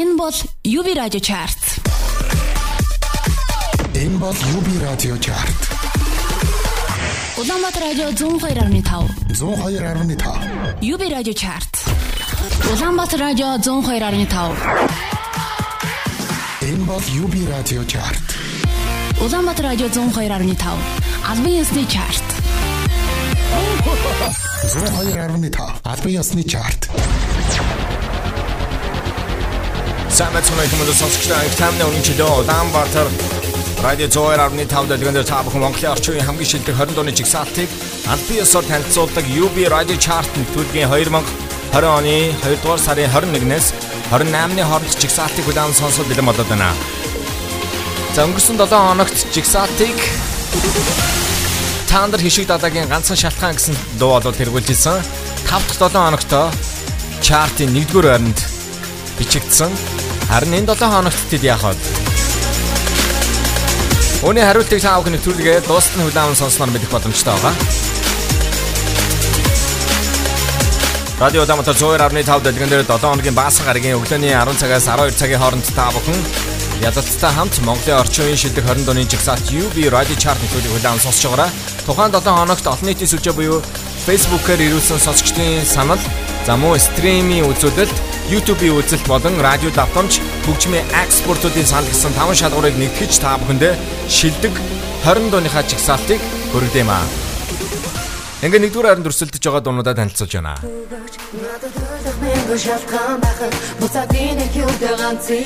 Энэ бол UB Radio Chart. Энэ бол UB Radio Chart. Улаанбаатар радио 102.5. 102.5. UB Radio Chart. Улаанбаатар радио 102.5. Энэ бол UB Radio Chart. Улаанбаатар радио 102.5. Албан ёсны чарт. 102.5. Албан ёсны чарт. Самэт сүнэ хүмүүс сонсогчдоо тамны өмнө чөлөө Улаанбаатар радио 102.5 дэлгэн дээр та бүхэн Монголын орчин үеийн хамгийн шилдэг 20 дууны жигсаалтыг аль бие ёсоор танилцуулдаг UB Radio Chart нэвтрүүлгийн 2020 оны 2 дугаар сарын 21-ээс 28-ны хооронд жигсаалтыг удаан сонсоод бэлэн болоод байна. За өнгөрсөн 7 хоногт жигсаалтыг Тандер хишиг далаагийн ганцхан шалтгаан гэсэн дуу бол тэргүүлж ирсэн. 5 дахь 7 хоногт чартын 1-р байранд бичигдсэн. Харин энэ 7 хоногт тэд яах вэ? Үүний хариултыг та бүхэн нэвтрүүлгээ дуустал нь хүлээвэн сонсноор мэдэх боломжтой байгаа. Радио Дамтар 102.5 дэлгэн дээр 7 хоногийн баасан гарагийн өглөөний 10 цагаас 12 цагийн хооронд та бүхэн ядалттай хамт Монголын орчин үеийн шилдэг 20 дууны жигсаалт UB Radio Chart нэвтрүүлгийг хүлээн сонсож байгаараа тухайн 7 хоногт олон нийтийн сүлжээ буюу Facebook-аар ирүүлсэн сонсогчдын санал за мөн стримийн үзүүлэлт YouTube-ийн үзэлт болон радио давтамж хөгжмийн экспортуудын санал гэсэн 5 шалгуурыг нэгтгэж та бүхэндээ шилдэг 20 дууныхаа жигсаалтыг хүргэдэм аа. Ингээ нэгдүгээр харанд өрсөлдөж байгаа дуунуудаа танилцуулж байна.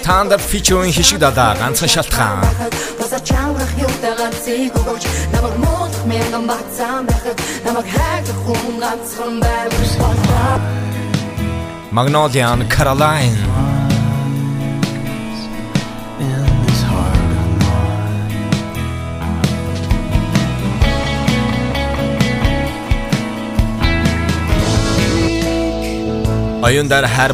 Тандер фичерийн хишиг дадаа ганцхан шалтгаан. Босоо чангарах юутай ганцыг өгөөч намайг муудах мянган бацаан байхад намайг хайх хүн ганцхан байвч болоо Magnolian Caroline. Оюундар хар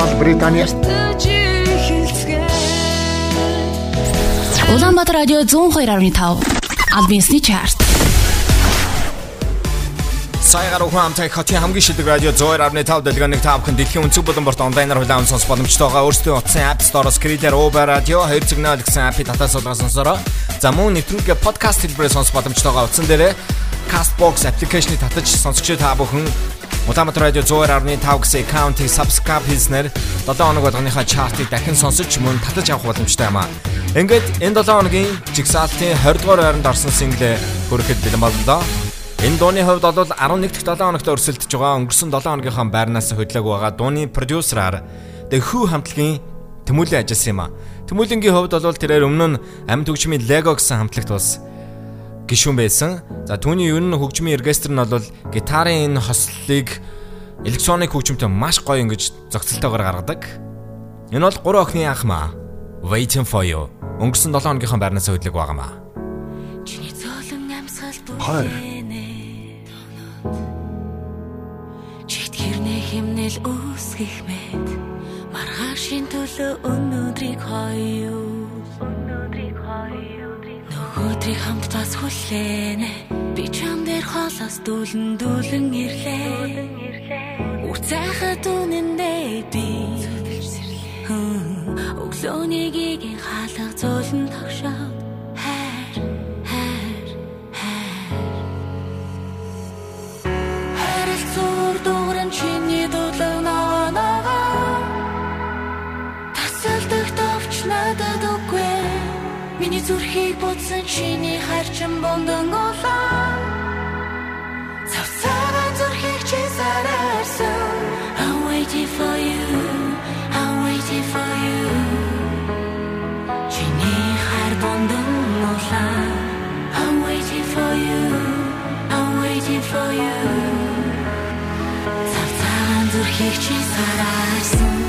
бол хэлцгээ Улаанбаатар радио 102.5. Албан ёсны чарт. Саягаар ухаан амтай хотын хамгийн шилдэг радио 102.5 дэлгэн нэг тав хүн дэлхийн өнцөг болон борт онлайнаар хүлээн сонсох боломжтой байгаа. Өөрсдөө утсан App Store-оос Creator Uber Radio 2 сигнал гэсэн апп татаас олгон сонсороо. За мөн нэвтрүүлгээ подкаст хэлбэрээр сонсох боломжтой байгаа. Утсан дээрээ Castbox аппликейшнийг татаж сонсогч та бүхэн Улаанбаатар радио 102.5 гэсэн аккаунтыг subscribe хийснээр 7 хоног болгоныхаа чартыг дахин сонсож мөн татаж авах боломжтой юм аа. Ингээд энэ 7 хоногийн жигсаалтын 20 дугаар байранд орсон синглээ хүрэхэд бэлэн боллоо. Энэ дууны хувьд бол 11 дахь 7 хоногт өрсөлдөж байгаа өнгөрсөн 7 хоногийнхаа байрнаас хөдлөг байгаа дууны продюсераар The Who хамтлагийн Тэмүүлэн ажилласан юм а. Тэмүүлэнгийн хувьд бол тэрээр өмнө нь амьд хөгжмийн Lego гэсэн хамтлагт бас гишүүн байсан. За түүний ер нь хөгжмийн оркестр нь бол гитарын энэ хослолыг электроник хөгжмөнтэй маш гоё ингэж зохицолтойгоор гаргадаг. Энэ бол гурван охины анх маа. Waiting for you. Өнгөрсөн 7 хоногийнхаа байрнаас хөдлөг байгаа маа. Чиний зөөлөн амьсгал Хоёр. Чигт хэрнээ химнэл үүсгэх мэд маргаашийн төлөө өнөөдрийг хоёо өнөөдрийг хоёо нөгөөдрийг хамт бас хүлээнэ би чам дээр хоолоос дүүлэн дүүлэн ирлээ. Үрцэхад үнэндээ би. Өглөөний гигийн хаалга хайр хайр Харилцуур дууран чиний дулаг зүрхийг бодсон чиний харчин бондан голоо Цавцаага зүрхийг чи сараарсан I'm waiting for you. I'm waiting for you. Чиний хар бондан голоо I'm waiting for you. I'm waiting for you. Цавцаан зүрхийг чи сараарсан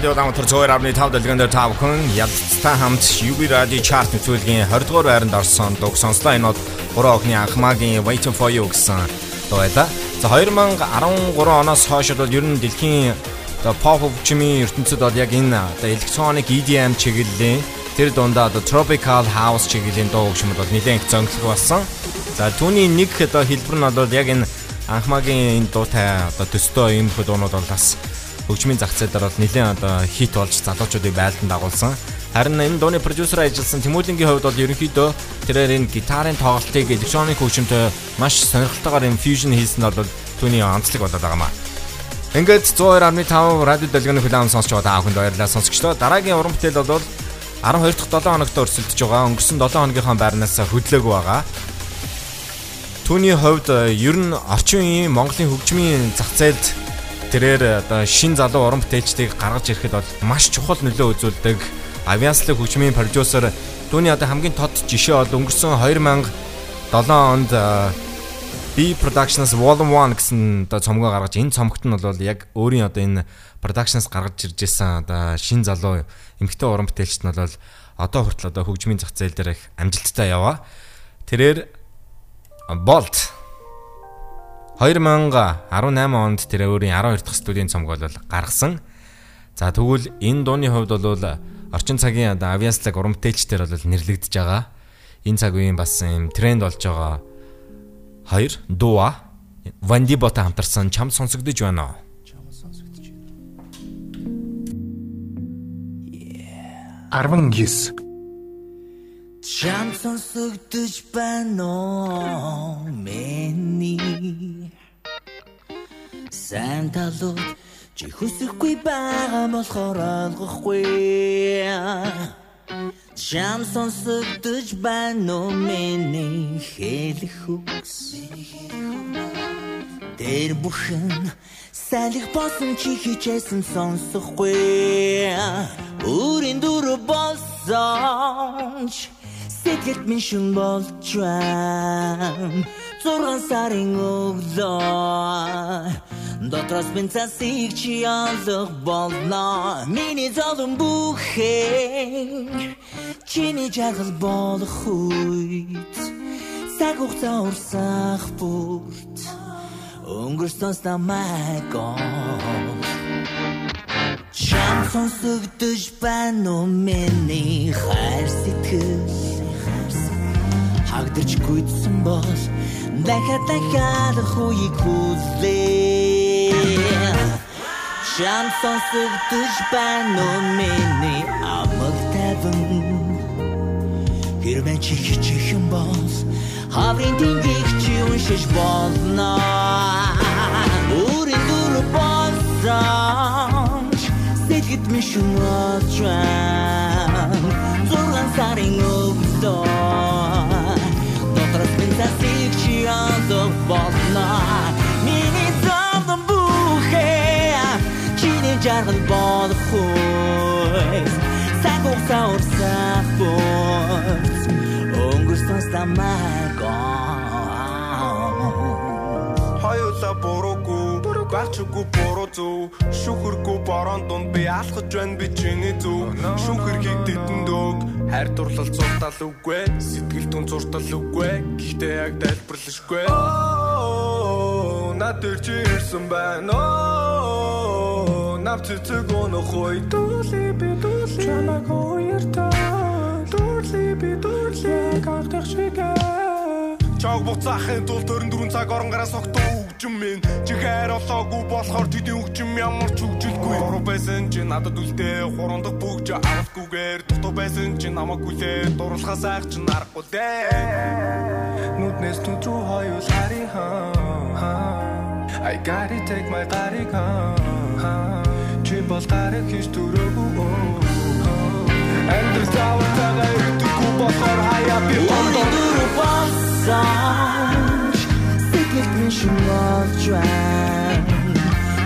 радио даунтер 102.5 дэлгэн дээр тав хүн ялцтай хамт UB Radio Chart нэвтрүүлгийн 20 дугаар байранд орсон дуг сонслоо энэ бол гурван охины анхмаагийн Waiting for You гэсэн дуу байлаа. За 2013 оноос хойш бол ер нь дэлхийн оо pop хөгжмийн ертөнцид бол яг энэ оо electronic EDM чиглэлийн тэр дундаа оо tropical house чиглэлийн дуу хөгжмөд бол нэлээд их зөнгөлөг болсон. За түүний нэг оо хэлбэр нь бол яг энэ анхмаагийн энэ дуутай оо төстэй юм хөө дуунууд бол бас хөгжмийн зах зээл дээр бол нэлээд одоо хит болж залуучуудыг байлдан дагуулсан. Харин энэ дууны продюсер ажилласан Тимотингийн хувьд бол ерөнхийдөө тэрээр энэ гитарын тоглолтыг электроник хөгжимтэй маш сонирхолтойгоор юм фьюжн хийсэн нь бол түүний онцлог болоод байгаа маа. Ингээд 102.5 радио дэлгүүрийн хүлээм сонсч байгаа бүхэнд баярлалаа сонсогчдоо. Дараагийн уран бүтээл бол 12 дахь 7 хоногт өрсөлдөж байгаа. Өнгөрсөн 7 хоногийнхаа байрнаас хөдлөөгүй байгаа. Түүний хувьд ер нь орчин үеийн Монголын хөгжмийн зах зээлд тэрээр э, одоо шин залуу уран бүтээлчдийг гаргаж ирэхэд бол маш чухал нөлөө үзүүлдэг. Авиаслаг хөгжмийн продюсер түүний одоо хамгийн тод жишээ бол өнгөрсөн 2007 онд э, B Productions Volume 1 гэсэн одоо цомгоо гаргаж энэ цомогт нь бол яг өөрийн одоо энэ Productions гаргаж ирж байсан одоо шин залуу эмэгтэй уран бүтээлчт нь бол одоо хүртэл одоо хөгжмийн зах зээл дээр их амжилттай яваа. Тэрээр Bolt 2018 онд тэр өөрийн 12 дахь студийн цомог бол гаргасан. За тэгвэл энэ дууны хувьд бол орчин цагийн одоо авиаслаг урамтэлчдэр бол нэрлэгдэж байгаа. Энэ цаг үеийн бас юм тренд болж байгаа хоёр дууа Ванди бота хамтарсан чам сонсогдож байна уу? Чам сонсогдож байна. 19 Чам сонсогдож байна уу? Миний Сайн талууд чи хүсэхгүй байгаа болохоор ойлгохгүй. Чам сонсогдож байна уу миний хэлэх үгс. Тэр бүхэн салих босон чи хичээсэн сонсохгүй. Өөрийн дүр болсон Сэтгэлд минь шин болж байна. Зурган сарын өглөө. Дотроос минь цасыг чи алах болно Миний зовлон бүхэн Чиний жаргал болох үед. Цаг хугацаа урсах бүрт Өнгөрсөн намайг Чам сонсогдож байна уу миний хайр сэтгэл хагдарч гүйдсэн бол дахиад дахиад хуйг хүзлээ шансон сүгдэж байна уу миний амаг таван хэрвээ чи хичихэн бол хаврын дингих чи уншиж болно. Үрийн дүр болсон сэтгэд мишүүн отран зурган сарын өвс андох болно миний замдан бүхээ чиний жаргал болох хөөс сагов саурсах бос өнгөрсөн стамаг Хоёулаа буруугүй Багчгүй буруу зөв Шүхэргүй борон дунд би алхаж байна би чиний зөв Шүхэр хийдэдэн дөг Хайр дурлал зуртал үгүй Сэтгэл түн зуртал үгүй Гэхдээ яг тайлбарлашгүй. Над дээр чи ирсэн байна Нав цэцэг өнөх ой Дүүли би дүүли Чамаг уяртаа Дүүли би дүүли Гагдах шигээ Чог буцаахын тулд 24 цаг орон гараа согтуу. Хөгжим минь чи хайр олоогүй болохоор тэдний хөгжим ямар ч хөгжилгүй. Гурав байсан чи надад үлдээ хуран дахь бүгж авахгүйгээр дутуу байсан чи намайг хүлээ дурлахаас айх чи нарахгүй дээ Нүднээс түн рүү хоёул хари хаа I gotta take my гариг хаа чи бол гариг хийж төрөөгүй. Эндэр завтагаа ирдэггүй болохоор хаяа би хондоо дөрөв босооч сэтгэл минь шумаачван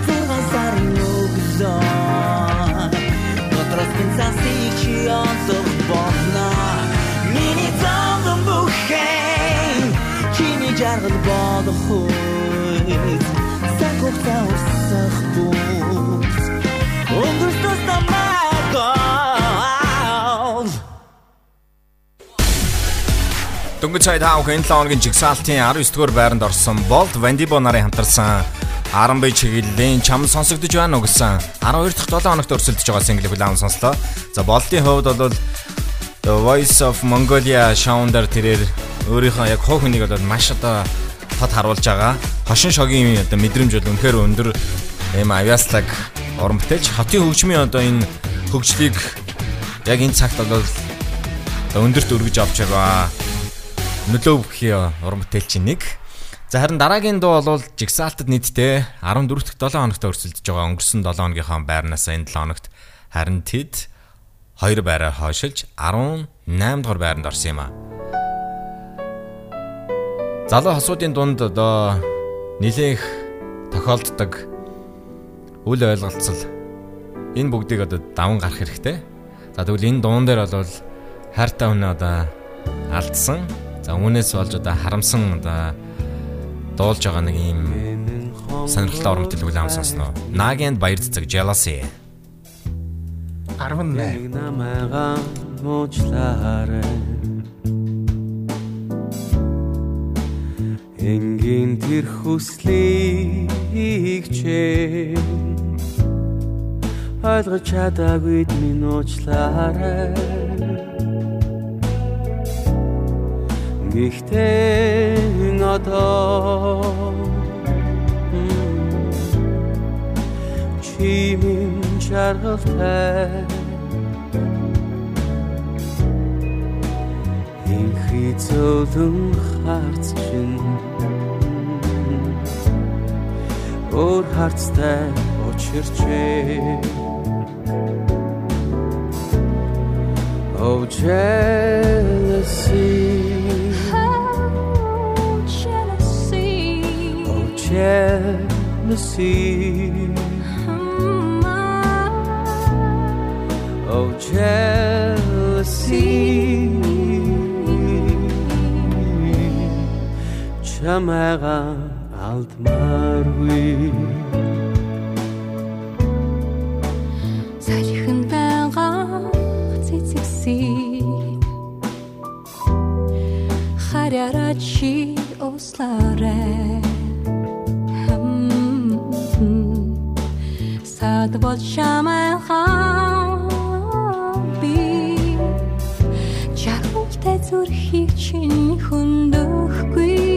зурган сарын өвдөө дотрос минь засиг чи андох болно. Миний замдан бүхэн чиний жаргал болох хөөс сагов саусах бус Дөнгөж цайд хаах энэ 7 хоногийн жигсаалтын 19 дугаар байранд орсон Bolt Vandibo нарын хамтарсан. 10 бай чиглэлийн чам сонсогдож байна уу гэсэн 12 дахь 7 хоногт өрсөлдөж байгаа single хүлээн сонслоо. За Bolt-ийн хувьд бол The Voice of Mongolia Shounder тэрээр өөрийнхөө яг хоо хүнийг бол маш одоо хот харуулж байгаа. Хошин шогийн одоо мэдрэмж бол үнэхээр өндөр. Ийм авьяаслаг уран бүтээлч. Хотын хөгжмийн одоо энэ хөгжлийг яг энэ цагт бол өндөрт өргөж авч байгаа нөлөө бүхий уран бүтээлчийн нэг. За харин дараагийн дуу бол Jigsaw-д нийтдээ 14 дахь 7 хоногт өрсөлдөж байгаа өнгөрсөн 7 хоногийнхаа байрнаас энэ 7 хоногт харин тэд хоёр байраар хойшилж 18 дугаар байранд орсон юм а. Залуу хосуудын дунд одоо нилээх тохиолддог үл ойлголцол энэ бүгдийг одоо даван гарах хэрэгтэй. За тэгвэл энэ дуун дээр бол хайртай хүн одоо алдсан. За үүнээс болж одоо харамсан одоо дуулж байгаа нэг юм сонирхолтой уран бүтээл үлэм сонсноо. Нагийн баяр цэцэг Jealousy 18 намайгаа муучлаарай Энгийн тэр хүслийг чи ойлгож чадаагүй минь уучлаарай Гэхдээ одоо. Чимийн жаргалтай. Инхи зөөлөн харц чинь. Өөр харцтай учирчээ. Oh jealousy jealousy Oh jealousy чамайга алдмааргүй Саяхан байгаа цэцэгсийг хараараа чи услаарай Сад бол чамайгаа би Чархалтай зүрхийг чинь хөндөхгүй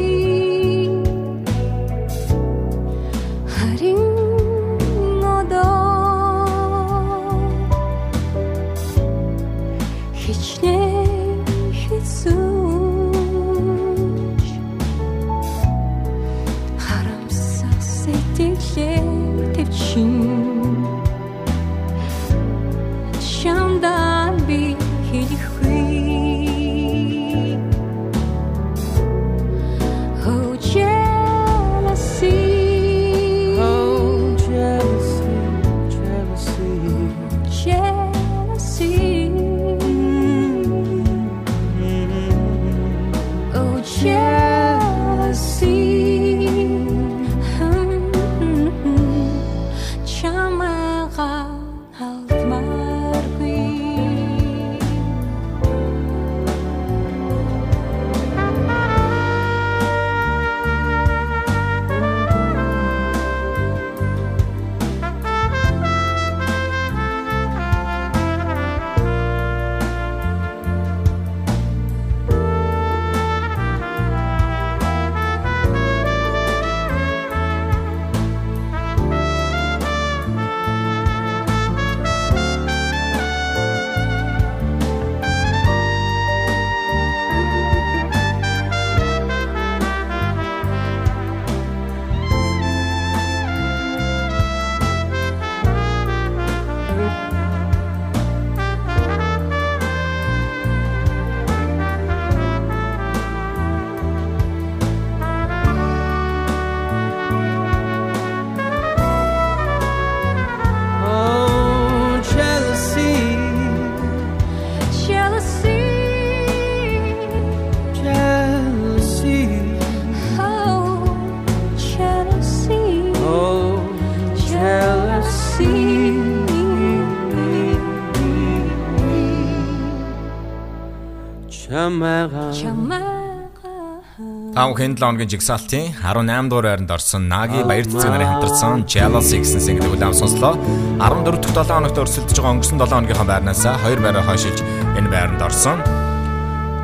Тав хэн 7 хоногийн жигсаалтын 18 дугаар байранд орсон Наги баяр цэцэг нарын хамтарсан Jealousy гэсэн single удаан сонслоо. 14 дахь 7 хоногт өрсөлдөж байгаа өнгөрсөн 7 хоногийнхаа байрнаас 2 байраа хойшилж энэ байранд орсон.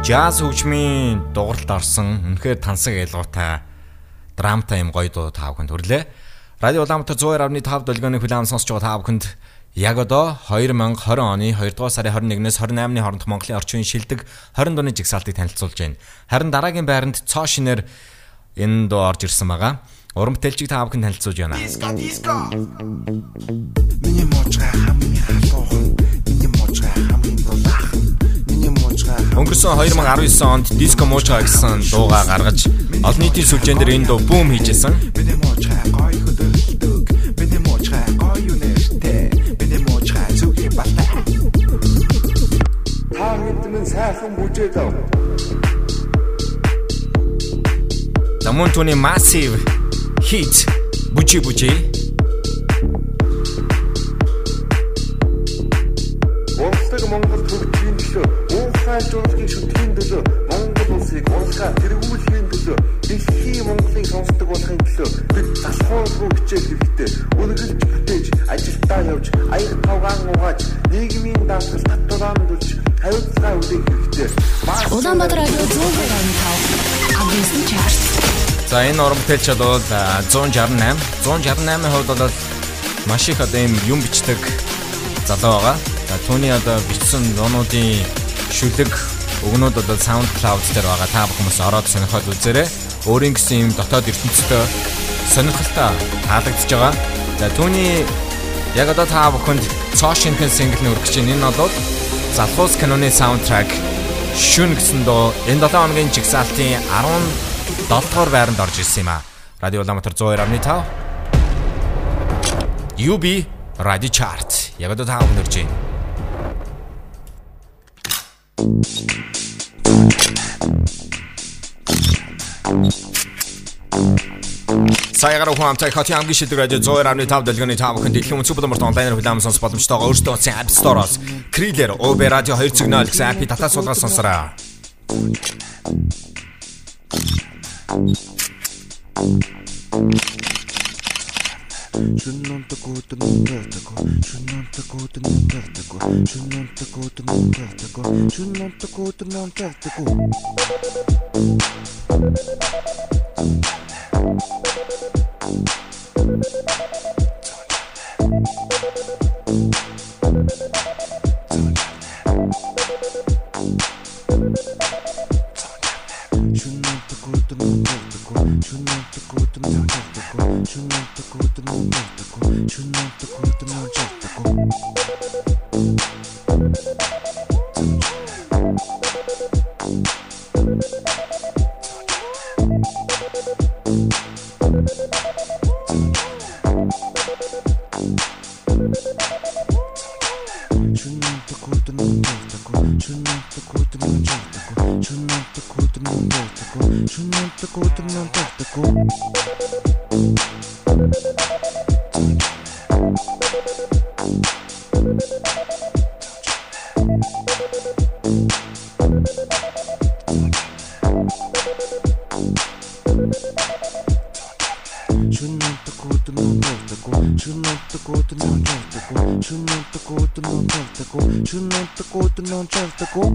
Jazz хөгжмийн дууралд орсон үнэхээр тансаг ялгуутай драмтай юм гоё дуу тав хүнд хүрлээ. Радио Улаанбаатар 102.5 долгионы хүлээн сонсож байгаа тав хүнд Яг одоо 2020 оны 2 дугаар сарын 21-ээс 28-ны хооронд Монголын орчин үеийн шилдэг 20 дууны жигсаалтыг танилцуулж байна. Харин дараагийн байранд цоо шинээр энэ дуу орж ирсэн байгаа. Уран бүтээлчийг та бүхэн танилцуулж байна. Миний муужгаа хамгийн халуухан, миний муужгаа хамгийн дулаахан, миний муужгаа Өнгөрсөн 2019 онд Disco Mocha гэсэн дуугаа гаргаж олон нийтийн сүлжээн дээр энэ дуу бүүм хийжсэн. миний муужгаа гоё хөдөлдөг, сайхан бүжээд ав. За мөн түүний massive hit бүжи бүжи Уралдаг Монгол төгсгийн төлөө, уухай жуулчдын шүтгэхийн төлөө, Монгол улсыг уухай тэргүүлэхийн төлөө, дэлхийн Монголыг сонсдог болохын төлөө бид залхуургүй хичээл хэрэгтэй. Үргэлж бүтээж, ажилдаа явж, аяг тавгаан угааж, нийгмийн даатгал татварамдуулж, хариуцлага үлээх хэрэгтэй. Улаанбаатар радио 102.5 Авьяасны чарт. За энэ уран бүтээлч бол а, 168 168-ийн хувьд бол маш их одоо юм юм бичдэг залуу байгаа. За түүний одоо бичсэн дуунуудын шүлэг өгнүүд бол SoundCloud дээр байгаа. Та бүхэн бас ороод сонирхоод үзээрэй. Өөрийн гэсэн юм дотоод ертөнцийн сонирхолтой таалагдж байгаа. За түүний яг одоо та бүхэнд цоо шинхэн сингл нь өргөж чинь энэ бол Залхуус киноны саундтрак шүн гэсэн доо энэ 7 хоногийн жигсаалтын 17 дугаар байранд орж ирсэн юм а. Радио Улаанбаатар 102.5 UB Radio Chart. Яг одоо та бүхэн өрж байна. Саягаар ухаан амтай хати хамгийн шилдэг радио 102.5 дэлгэний тав бүхэн дэлхийн өнцөг морт онлайнаар хүлээн сонс боломжтойгоо өөрсдөө утсан App Store-оос Kriller, OB Radio 2.0 гэсэн апп татаа суулгаад сонсороо. Шуннанта куутан нэртэко шуннанта куутан нэртэко шуннанта куутан нэртэко шуннанта Don't that. 呼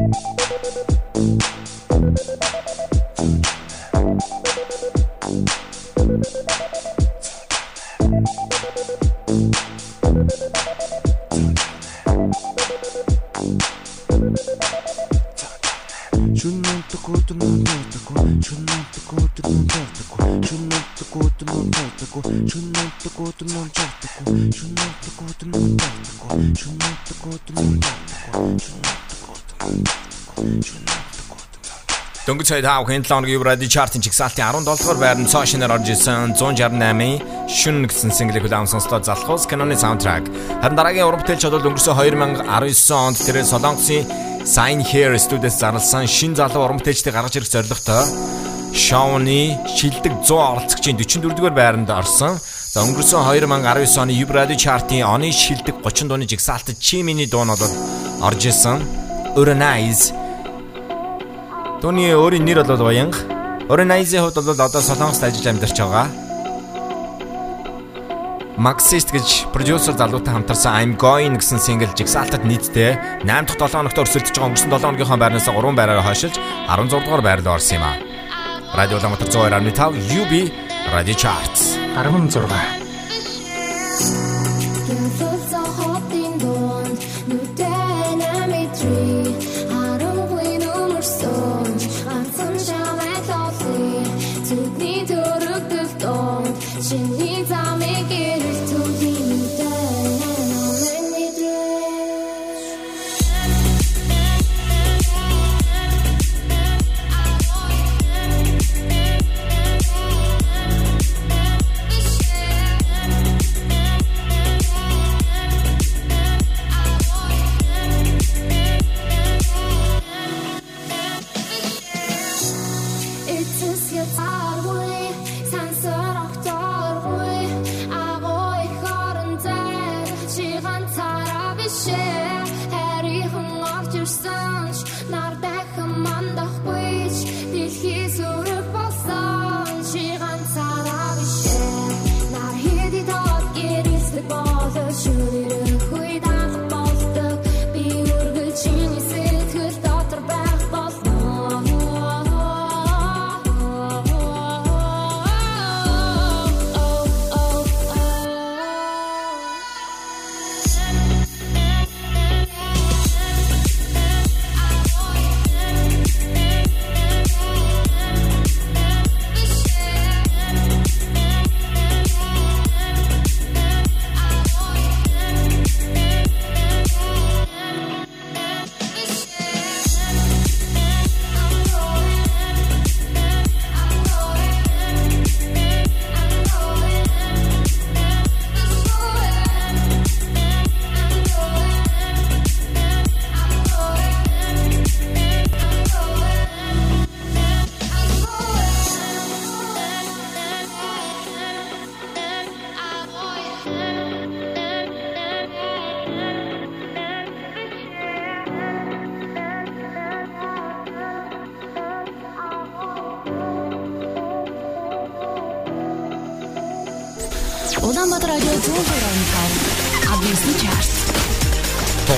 Сая тав хэн 7 хоногийн Radio Chart-ын чигсалтын 17 дугаар байранд цоо шинээр орж ирсэн 168-ийн шүн гэсэн single-ийг хүлээн сонслоо залхуус киноны саундтрак. Харин дараагийн уран бүтээлч бол өнгөрсөн 2019 онд тэрээр Солонгосын Sign Here студиэс зарласан шин залуу уран бүтээлчдийг гаргаж ирэх зорилготой Шауны шилдэг 100 оролцогчийн 44 дугаар байранд орсон. За өнгөрсөн 2019 оны Radio Chart-ын оны шилдэг 30 дууны жигсаалтад Чиминий дуу нь орж исэн. Uranize Төвний өөрийн нэр бол Баянга. Өөрийн Найзын хувьд бол одоо Солонгост ажиллаж амьдарч байгаа. Maxist гэж продюсер залуутай хамтарсан I'm Going гэсэн сингл жигсаалтад нийтдээ 8 дахь 7 хоногт өрсөлдөж байгаа өнгөрсөн 7 хоногийнхоо байрнаас 3 байраараа хойшилж 16 дугаар байранд орсон юм а. Радио Улаанбаатар 102.5 UB Radio Charts 16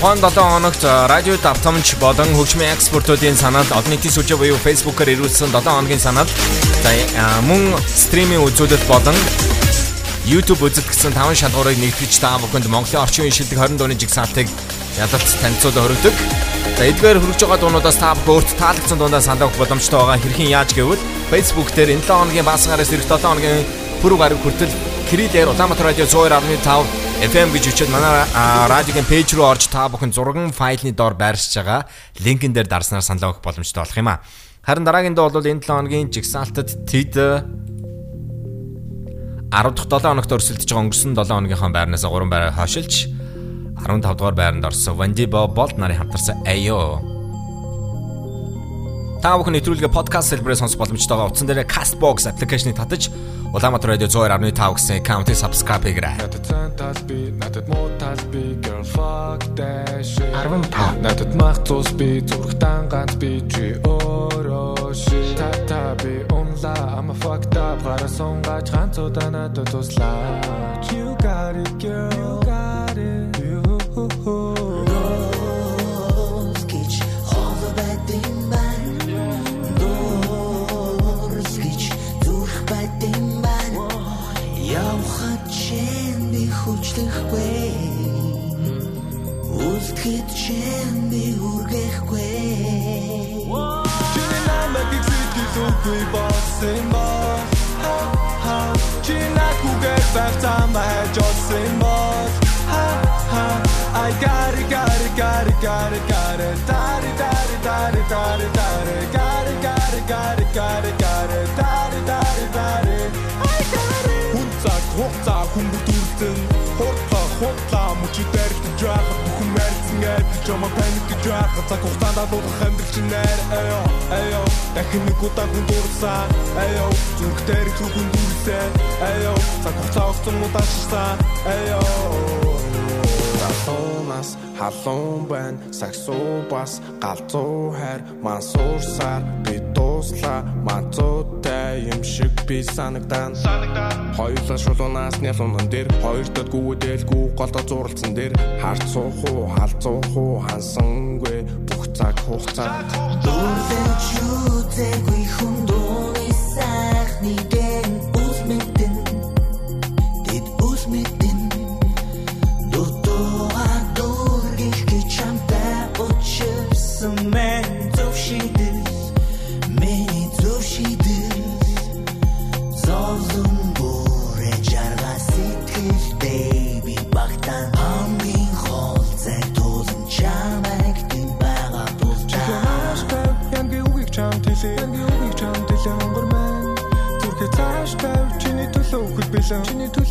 Тухайн 7 хоногт э, радио давтамж болон хөгжмийн экспортуудын санаанд олон нийтийн сүлжээ буюу Facebook-оор ирүүлсэн 7 хоногийн санаанд э, мөн стриминг үзүүлэлт болон YouTube үзэлт гэсэн 5 шалгуурыг нэгтгэж та бүхэнд Монголын орчин үеийн шилдэг 20 дууны жигсаалтыг ялалт танилцуулан хүргэдэг. За эдгээр хүргэж байгаа дуунуудаас та бүхэн өөрт таалагдсан дундаа санал авах боломжтой байгаа. Хэрхэн яаж гэвэл Facebook дээр энэ 7 хоногийн баасгаараас ирэх 7 хоногийн пүрэв гараг хүртэл Крилэр Улаанбаатар радио 102.5 FM гэж үчихэд манай радиогийн пэйж рүү орж та бүхэн зурган файлны доор байршиж байгаа линкэн дээр дарснаар санал авах боломжтой болох юм а. Харин дараагийн дуу бол энэ 7 хоногийн жигсаалтад тэд 10 дахь 7 хоногт өрсөлдөж байгаа өнгөрсөн 7 хоногийнхоо байрнаас 3 байраа хойшилж 15 дугаар байранд орсон Вандибо Болт нарын хамтарсан Ayo. Та бүхэн нэвтрүүлгээ подкаст хэлбэрээр сонсох боломжтой байгаа. Утсан дээр Castbox аппликейшнийг татаж Улаанбаатар радио 102.5 гэсэн аккаунтыг subscribe хийгээрэй. Надад цан тал би, надад муу тал би, girl fuck that shit. 15 Надад мах цус би, зүрхтан ганц би чи өөрөө shit. Та та би унла, I'm a fucked up, гарасан гач ганц удаа надад туслаач. You got it girl, Үлдэхэд чин би үргэхгүй. Чиний намайг сэтгэлгүй болсон ба. Ха ха. Чи надгүйгээр байцаа маяж олсон ба. Ха ха. I got it got it got it got it got it Dari dari dari dari dari Got it got it got it got it got it Dari dari dari I got it Хүн цаг хугацаа хүн бүтүүлсэн Хурдлаа худлаа мөчөдөр жаах бүхэн мэрцэн айдж жама паник гэж жаах цаг хугацаанд алуулах амьдрал чинь нэр. Аё аё дахин нэг удаа хүн дуурсан аё зүрх дээр хүн дүрсэн аё цаг хугацаа огцон удаа шсан аё халуунаас халуун байна саксуу бас галзуу хайр мансуурсаар би дууслаа манцуутай юм шиг би санагдан хоёулаа шулуунаас нялуунан дээр хоёр дот гүдэлгүй голдоо зурлцсан дээр харц суух уу халзуух уу хансангүй. Бүх цаг хугацаа. Дөрвөж үтэгүй хүн дууны сайхны дэн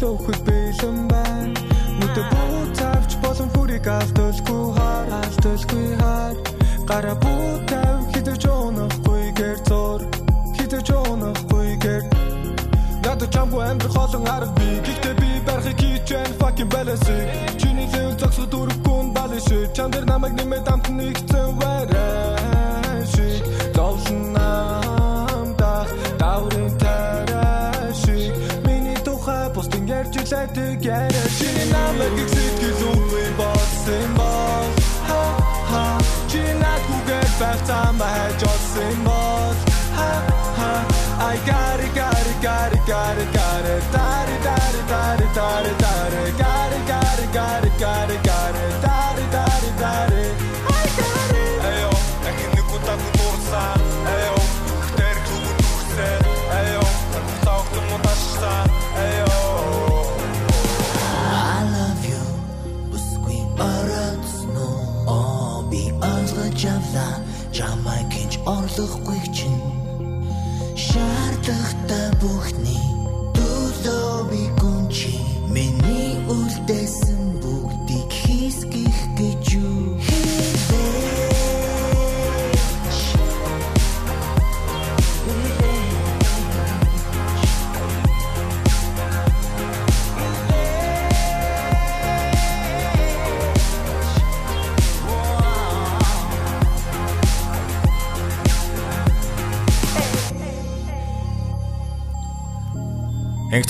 төлөө өгөх бэлэн байна. Нүдэ бут авч болон хүрийг алдуулгүй хаар алдуулгүй хаар Гара бут ав хідэж унахгүй гэр зур. Хідэж унахгүй гэр Надад чамгүй амьдрах олон арга би Гэхдээ би барахыг хийж байна fucking balance Чиний лэвэл зогсох дөрвгүн балиш Чам дээр намайг нэмээд амт ярьж үлээдэг яриа Чиний намайг их сэтгэл үгүй болсон бол Ха ха Чи надгүйгээр байх замаа хайж олсон бол Ха ха I got it, got it, got it, got it, got it. Daddy, daddy, daddy, daddy, daddy. Got it, got it, got it, got it, got it. Daddy,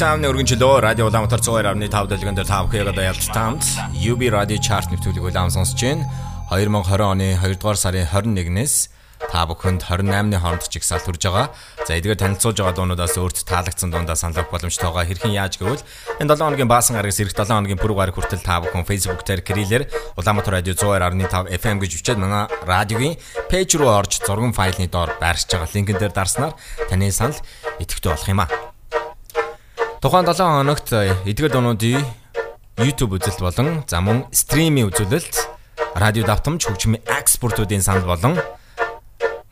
Энгтамны өргөнчлөө радио Улаанбаатар 102.5 дэлгэн дээр та бүхэнд ялж таамд UB Radio Chart нэвтрүүлэг улаан сонсож байна. 2020 оны 2 дугаар сарын 21-ээс та бүхэнд 28-ны хооронд чигсаалт хүрж байгаа. За эдгээр танилцуулж байгаа дуунуудаас өөрт таалагдсан дундаа санал авах боломжтойгоо хэрхэн яаж гэвэл энэ 7 хоногийн баасан гарагс эх 7 хоногийн пүрэв гараг хүртэл та бүхэн Facebook дээр кириллэр Улаанбаатар радио 102.5 FM гэж бичээд манай радиогийн пэйж руу орж зургийн файлны доор байршиж байгаа линкэн дээр дарснаар таны санал идэвхтэй болох юм аа. Тухайн 7 хоногт эдгээр дуунуудын YouTube үзэлт болон за мөн стримийн үзүүлэлт, радио давтамж хөгжмийн экспортуудын санал болон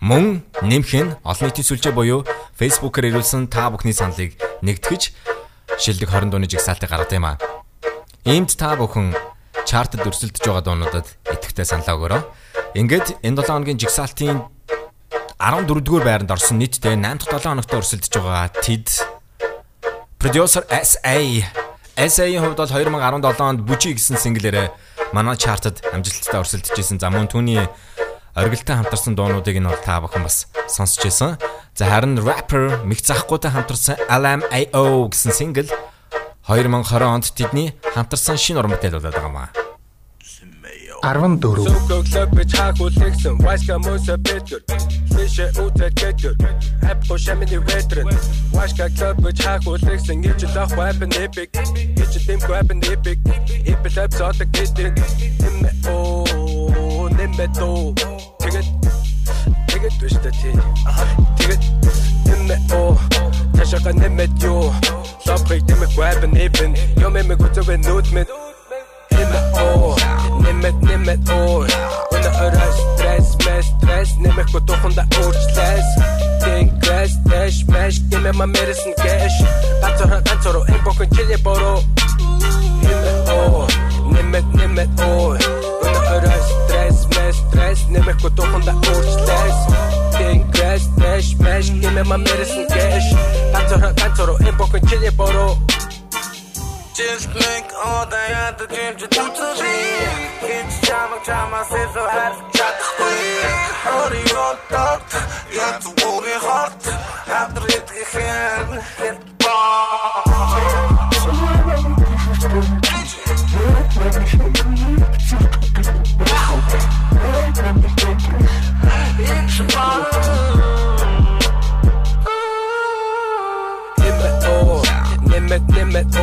мөн нэмэх нь олон нийтийн сүлжээ буюу Facebook-оор ирүүлсэн та бүхний саналыг нэгтгэж шилдэг 20 дууны жигсаалтыг гаргад юм аа. Иймд та бүхэн чартад өрсөлдөж байгаа дуунуудад идэвхтэй саналаа өгөөрэй. Ингээд энэ 7 хоногийн жигсаалтын 14-р байранд орсон нийтдээ 8 дахь 7 хоногт өрсөлдөж байгаа TID Producer SA SA-ийн хувьд бол 2017 онд Бүжи гэсэн синглэрээ манай чартад амжилттай өрсөлдөж исэн. За мөн түүний оргилтой хамтарсан дуунуудыг нь бол та бүхэн бас сонсч байсан. За харин rapper Мих Захгүйтэй хамтарсан LMAO гэсэн сингл 2020 онд тэдний хамтарсан шинэ уран бүтээл болоод байгаа юм аа. 14 Sökök löpöcs hákul lixen Vajska musa bitgur Fishe utet getgur Hep och skämmen i vetren Vajska löpöcs hákul lixen Gitche lach weapon epic Gitche dim weapon epic Ippe löp sata gittin Nimme o Nimme do Tiget Tiget düşte til Tiget Nimme o Tashaka nimme jo Loprik nimme weapon epic Jo med mig gutta ved nutmen Nimme o Nimmet nimmet ой Өнө орой стресс мэс стресс Нэмэхгүй туханда өөрчлэс Дин грэс дэш мэш Димэ ма мэдсэн гэш Ганцороо ганцороо энэ бүхэн чили бороо Nimmet ой Nimmet nimmet ой Өнө орой стресс мэс стресс Нэмэхгүй туханда өөрчлэс Дин грэс дэш мэш Димэ ма мэдсэн гэш Ганцороо ганцороо энэ бүхэн чили бороо Just make all the other dreams you do to me. Each time I try myself, I have to try to. Hurry your thought, you have to worry hard. After it, you hit. It's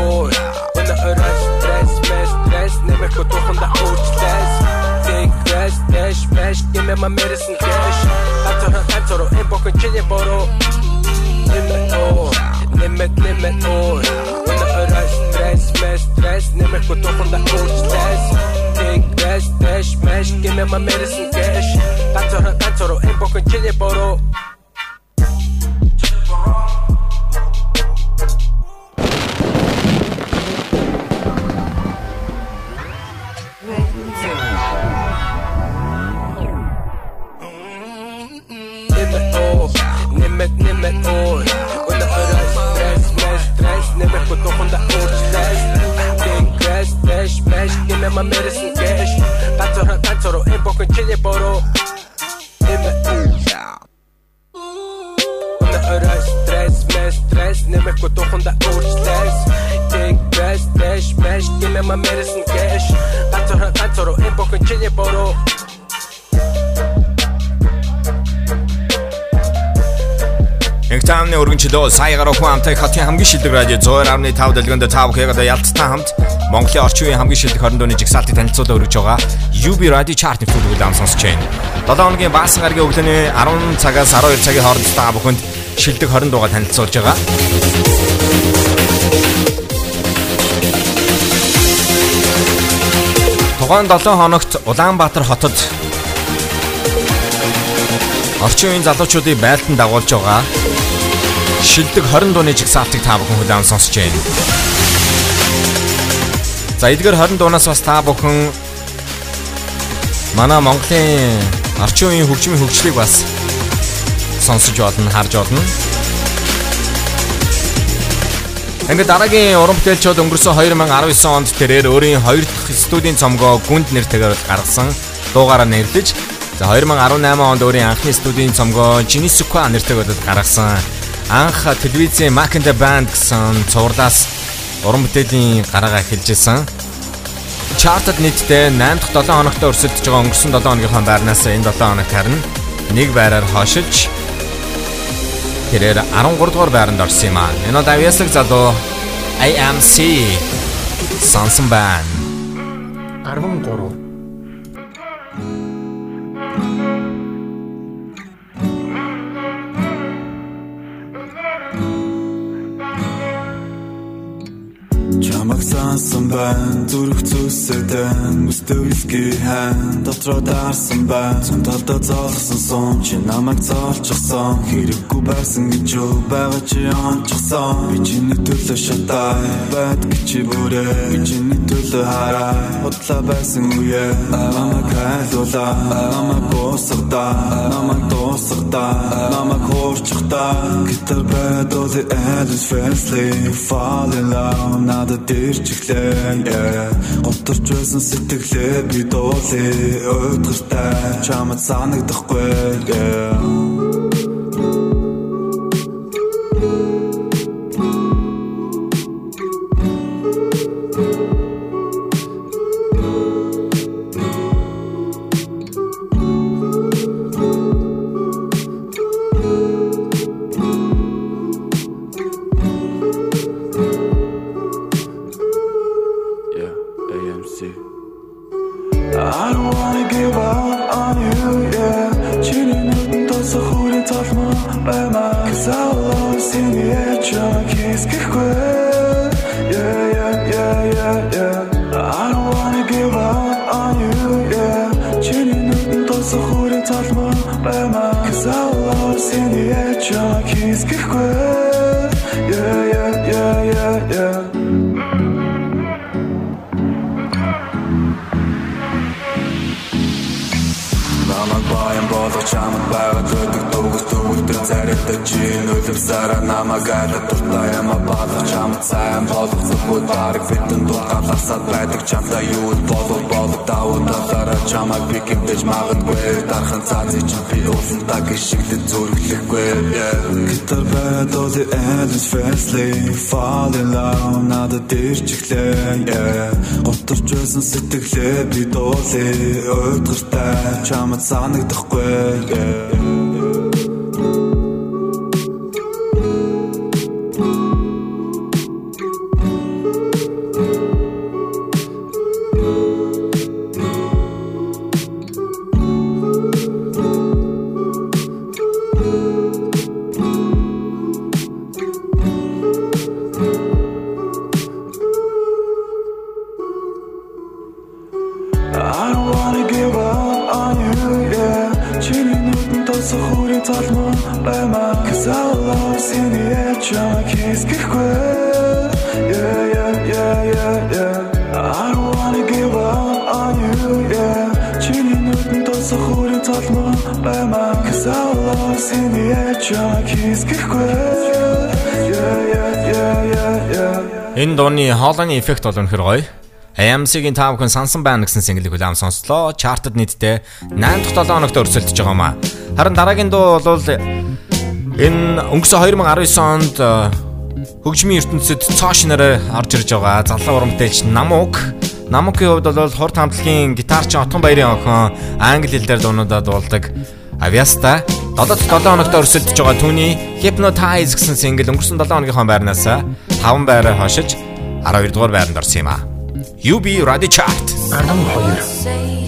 fun. Мэс стресс нэмэх туханда уучлаас Think rest dash. Bash. Give me my medicine cash. Атора атора эмбоко чине боро Нэмэт ой Нэмэт нэмэт ой Өнөөдөр стресс мэс стресс нэмэх туханда уучлаас Think rest dash bash give me my medicine cash. Атора атора эмбоко чине боро нэмэх ой Өнөөдөр стресс мэс стресс нэмэх туханда уучлаас Think crash dash bash give me my medicine cash Гацор гацор эмбоко чине боро Нэмэх Өнөөдөр стресс мэс стресс нэмэх туханда уучлаас Think crash dash bash give me my medicine cash Гацор гацор эмбоко чине боро Инхтамны өргөнчлөө сая гаруй хүн амтай хотын хамгийн шилдэг радио 102.5 дэлгэнд тав хэгэд ялцтай хамт Монголын орчин үеийн хамгийн шилдэг 20 дууны жигсаалтыг танилцуулаад өргөж байгаа UB Radio Chart-ийн төлөвлөлт сонсож байна. 7 хоногийн баасан гарагийн өглөөний 10 цагаас 12 цагийн хооронд та бүхэнд шилдэг 20 дууга танилцуулж байгаа. Тухайн 7 хоногт Улаанбаатар хотод орчин үеийн залуучуудыг байлдан дагуулж байгаа шилдэг 20 дууны жигсаалтыг та бүхэн хүлээн сонсож байна. За эдгээр 20 дуунаас бас та бүхэн манай Монголын орчин үеийн хөгжмийн хөгжлийг бас сонсож болно, харж болно. Ингээд дараагийн уран бүтээлчид өнгөрсөн 2019 онд тэрээр өөрийн хоёр дахь студийн цомгоо гүнд нэртэйгээр гаргасан дуугаараа нэрлэж за 2018 онд өөрийн анхны студийн цомгоо Jinisuka нэртэйгээр гаргасан анх телевизийн Mac and the Band гэсэн цувралаас уран бүтээлийн гараагаа эхэлжсэн. Чартад нийтдээ 8 дахь 7 хоногт өрсөлдөж байгаа өнгөрсөн 7 хоногийнхоо байрнаас энэ 7 хоног харна нэг байраар хошиж тэрээр 13 дугаар байранд орсон юм аа. Энэ бол авьяаслаг залуу AMC сонсон байна. 13 Сансан байна зүрх зүсэдэн мөстөвлги хан дотроо дарсан байна. Цон талдаа зоолсон сон чи намайг зоолчихсон хэрэггүй байсан гэж юу байгаа чи онцгсон би чиний төлөө шатаа бат гэж бүрээ? Би чиний төлөө хараа бодлоо байсан үе. Намайг хайлуула намайг босгода намайг дуусгада намайг хуурчихда гитар байтол Elvis Presley fall in love надад дэрчглээ Готорч байсан сэтгэлээ би дуулээ. Өдгөртэй чамд санагдахгүй царайтай чи нөлөвсараа намайг айлт дуртай юм бодох чамд сайн болох зөвхөн дараг битэн дутгаласаад байдаг. Чамтай юу болов болов. Давуу талаараа чамайг би гимтэж магадгүй. Дархан цаазыг чи би уусан та гიშгдэн зүрхлэхгүй гитар байд all the endless fastly fall in love надад дэрчглээ готарч байсан сэтгэлээ би дуулээ ойдгартай чамд санагдахгүй. I хоолойны эффект бол үнэхэр гоё. AMC-гийн таав хүн сансан байна гэсэн single-ийг улаан сонслоо. Chart-д нийтдээ 8 дахь 7 хоногт өрсөлдөж байгаа маа. Харин дараагийн дуу бол энэ өнгөрсөн 2019 онд э, хөгжмийн ертөнцид цоош нараар орж ирж байгаа залуу урамтэлч Намук Намукийн хувьд бол хурд хамтлагийн гитарч Отгон Баярын охин англи хэл дээр дуунуудаа дуулдаг Авиаста 7 дахь 7 хоногт өрсөлдөж байгаа түүний Hypnotize гэсэн single өнгөрсөн 7 хоногийнхоо байрнаас 5 байраа хошиж 12 дугаар байранд орсон юм а. UB Radio Chart 12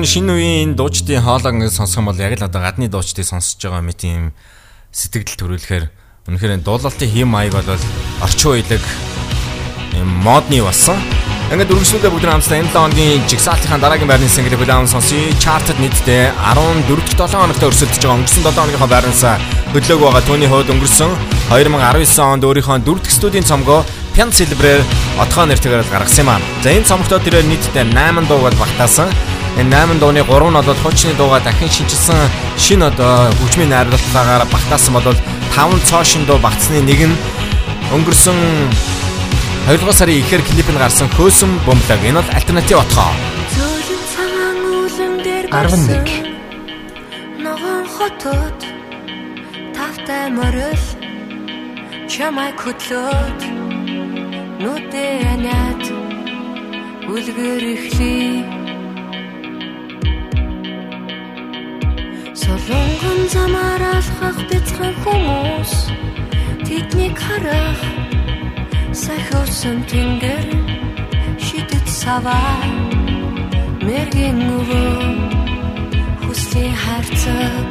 нь шинэ үеийн дуучдын хоолой ингэ сонсох юм бол яг л одоо гадны дуучдыг сонсож байгаа мэт юм сэтгэл төрүүлэхээр үнэхээр дуулалтын хим маяг бол орчин үеийг юм модны болсон. Ингээд үргэлжлүүлээ бүгд хамтдаа энэ 7 хоногийн жигсаалтынхаа дараагийн байрны single хүлээн сонсъё. Chart-д нийтдээ 14 дахь 7 хоногт өрсөлдөж байгаа өнгөрсөн 7 хоногийнхоо байрнаас хөдлөөг байгаа түүний хувьд өнгөрсөн 2019 онд өөрийнхөө 4 дахь студийн цомгоо Pian Silver-ээр отгоо нэртэйгээр гаргасан юм аа. За энэ цомогтоо тэрээр нийтдээ 8 дуугаар багтаасан. Энэ 8 дууны 3 нь бол хуучны дууга дахин шинжилсэн. Шинэ одоо хөгжмийн найруулгаагаар багтаасан бол 5 цоошин дуу багтсны нэг нь өнгөрсөн 2 дугаар сарын ихэр клип нь гарсан хөөсөн бөмбөлөг. Энэ бол альтернатив дээр 11 Ногоон хотод тавтай морил чамай хөтлөөд нүдэ анаад үлгэр ихлий Солонгон замаар алхах бяцхан хүмүүс. Тэднийг харах. Сахиусан тэнгэр. Шидэт саваа мэргэн өвөө хүслийн харцаг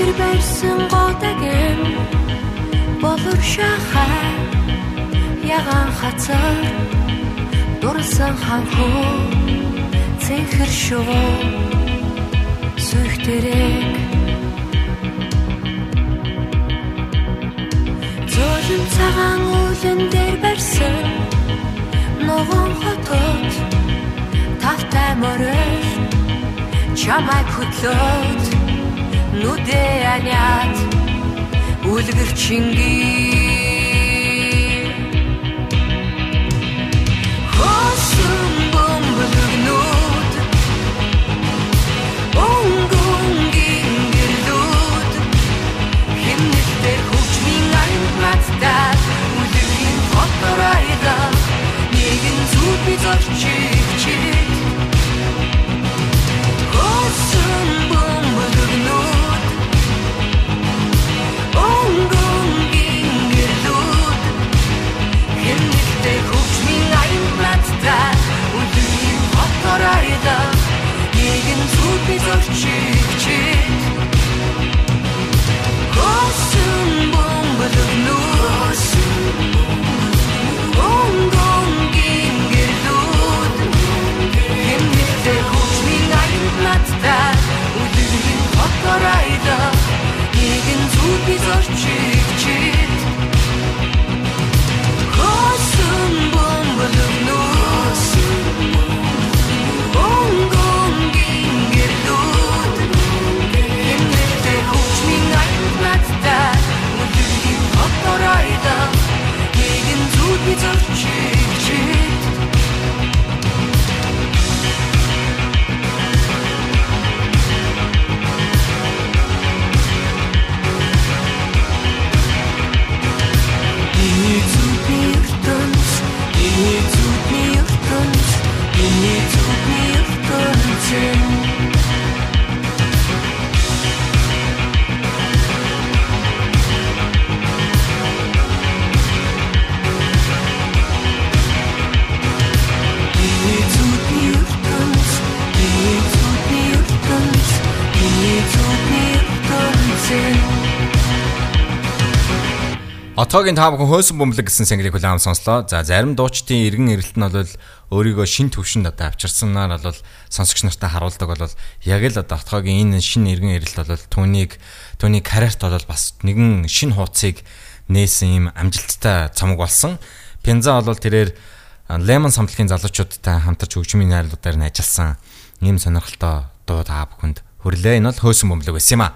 Чихэр барьсан годагэм болор шахаа яган хацар дурсан ханхуу цэнхэр шувуу сүхтэрэг. Зөөлөн цагаан үлэн дээр барьсан ногоон хотод тавтай морил чамай хөтлөөд нүдэ аниад үлгэр чингий Хосон бомбөлгнүүд Онгонгийн гэрлүүд Химнэлтэр хөгжмийн аймагтад үлгэрийн фоторайда нэгэн зүг би зорчих чит үлгэрийн фоторайда нэгэн зүг би зорчих Отгоогийн та бүхэн хөөсөн бөмбөлөг гэсэн single-ийг хүлээн аван сонслоо. За зарим дуучдын эргэн эрэлт нь бол өөрийгөө шин төвшөнд одоо авчирсанаар бол сонсогч нартай харуулдаг бол яг л одоо отгоогийн энэ шин эргэн эрэлт бол түүнийг түүний карьерт бол бас нэгэн шин хуудсыг нээсэн юм амжилттай цомог болсон. Пенза бол тэрээр Lemon самтлагийн залуучуудтай хамтарч хөгжмийн найрлуудаар нь ажилласан ийм сонирхолтой дуу та бүхэнд хүрлээ. Энэ бол хөөсөн бөмбөлөг байсан юм а.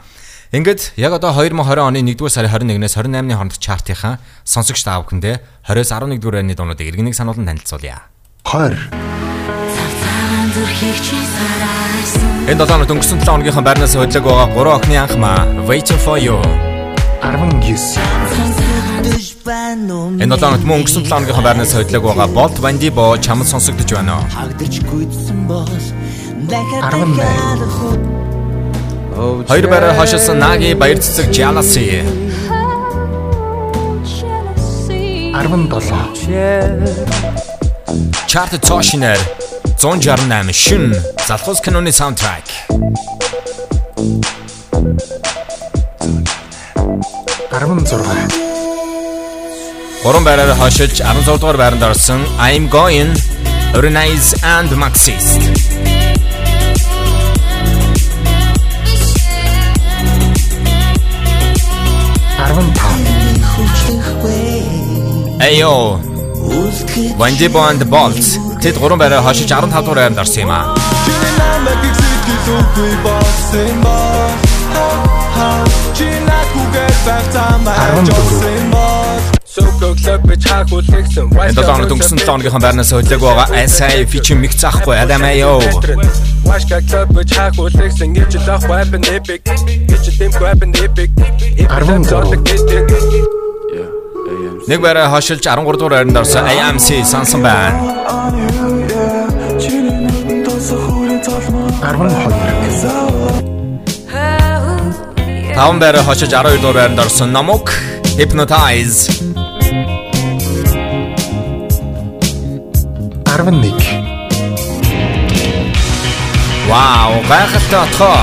Ингээд яг одоо 2020 оны 1-р сарын 21-ээс 28-ны хооронд чартынхаа сонсогч та бүхэндээ 20-с 11 дугаар байрны дуунуудыг иргэнийг сануулсан танилцуулъя. 20 Энэ 7 хоногт өнгөрсөн 7 хоногийнхаа байрнаас хөдлөг байгаа 3 охины анх маа Waiting for you. 19 Энэ 7 хоногт мөн өнгөрсөн 7 хоногийнхаа байрнаас хөдлөг байгаа Bolt Bandibo чамд сонсогдож байна уу? Хагдаж гүйдсэн бол 18 Хоёр байраар хашилсан Наги баяр цэцэг Jealousy. 17 Chart Toshiner 168 шин залхуус киноны саундтрек. 16 Гурван байраар хашиж 16 дугаар байранд орсон I'm Going Organize and Marxist. Ayo. Wendy Bond Bolts тэд гурван байраар хашиж 15 дугаар байранд орсон юм аа. Энэ дөрөв өнгөрсөн 7 өдрийн байрнаас хөдлөг байгаа SI feature mix ахгүй Adam Ayo. Washka лөбөж хаагуулсан гэж л ах weapon epic гэж дэм weapon epic Нэг байраа хашилж 13 дугаар байранд орсон AMC сонсон байна. 5 байраа хашиж 12 дугаар байранд орсон Namok Hypnotize 11 Вау, гайхалтай отхоо.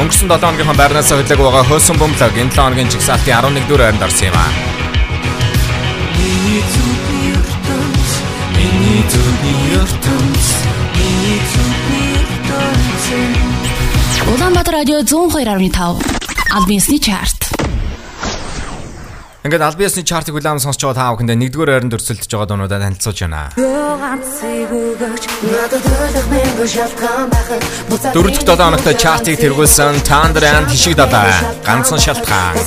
Өнгөрсөн 7 хоногийн байрнаас хөдлөг байгаа хөөсөн бөмбөлөг энэ 7 хоногийн жигсаалтын 11 дугаар байранд орсон юм аа. Миний зүгний ертөнц Миний зүгний ертөнц Улаанбаатар радио 102.5 Альбинсны чарт. Ингээд албиасны чартыг хүлээм сонсч байгаа та бүхэндээ 1-р байранд өрсөлдөж байгаа дуунуудаа танилцуулж байна. Дөрөв дэх 7 хоногт чартыг тэргүүлсэн Thunder and Хишиг далаа ганцхан шалтгаан.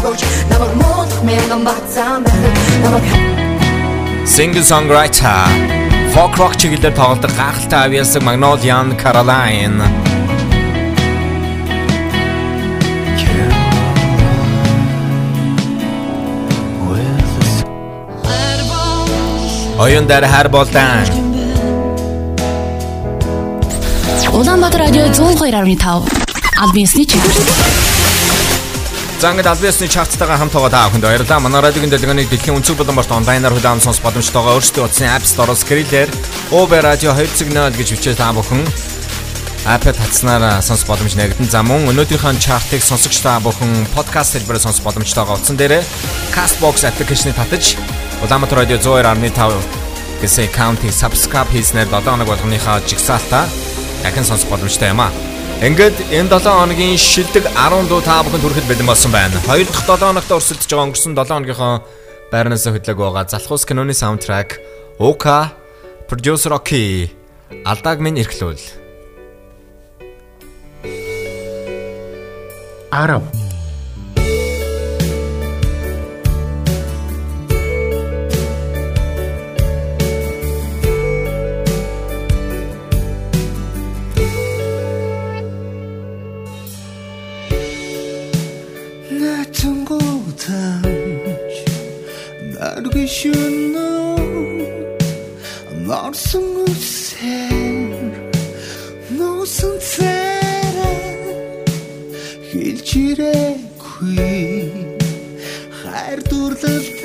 өгөөч намайг муудах мянган бацаан байхад Singer songwriter folk rock чиглэлээр тоглодог гахалтай авьяасаг Magnolian Caroline. Оюун дээр хар болдан. Улаанбаатар радио 102.5 Альбинсны чарт. Зангад албиасны чарттайгаа хамт байгаа та бүхэнд баярлалаа. Манай радиогийн дэлгөөнийг дэлхийн өнцөг болон борт онлайнаар хүлээн сонс боломжтойгоо өөрсдөө утасны App Store-оос Skrill-ээр Uber Radio 2 сигнал гэж бичээ та бүхэн iPad татснаар сонс боломж нэгдэн. За мөн өнөөдрийнхөө чартыг сонсогч та бүхэн подкаст хэлбэрээр сонс боломжтойгоо утсан дээрээ Castbox аппликейшнийг татаж Улаанбаатар радио 102.5 гэсэн аккаунтыг subscribe хийснээр 7 хоног болгоныхаа жигсаалтаа дахин сонсох боломжтой юм аа. Ингээд энэ 7 хоногийн шилдэг 10 дуу та бүхэнд хүрэхэд бэлэн болсон байна. 2 дахь 7 хоногт өрсөлдөж байгаа өнгөрсөн 7 хоногийнхоо байрнаас хөдлөг байгаа залхуус киноны саундтрак Ока продюсер Оки алдааг минь эрхлүүл. 10 should know Morsun үсэр Нуусан царай Хилчирээгүй Хайр дурлал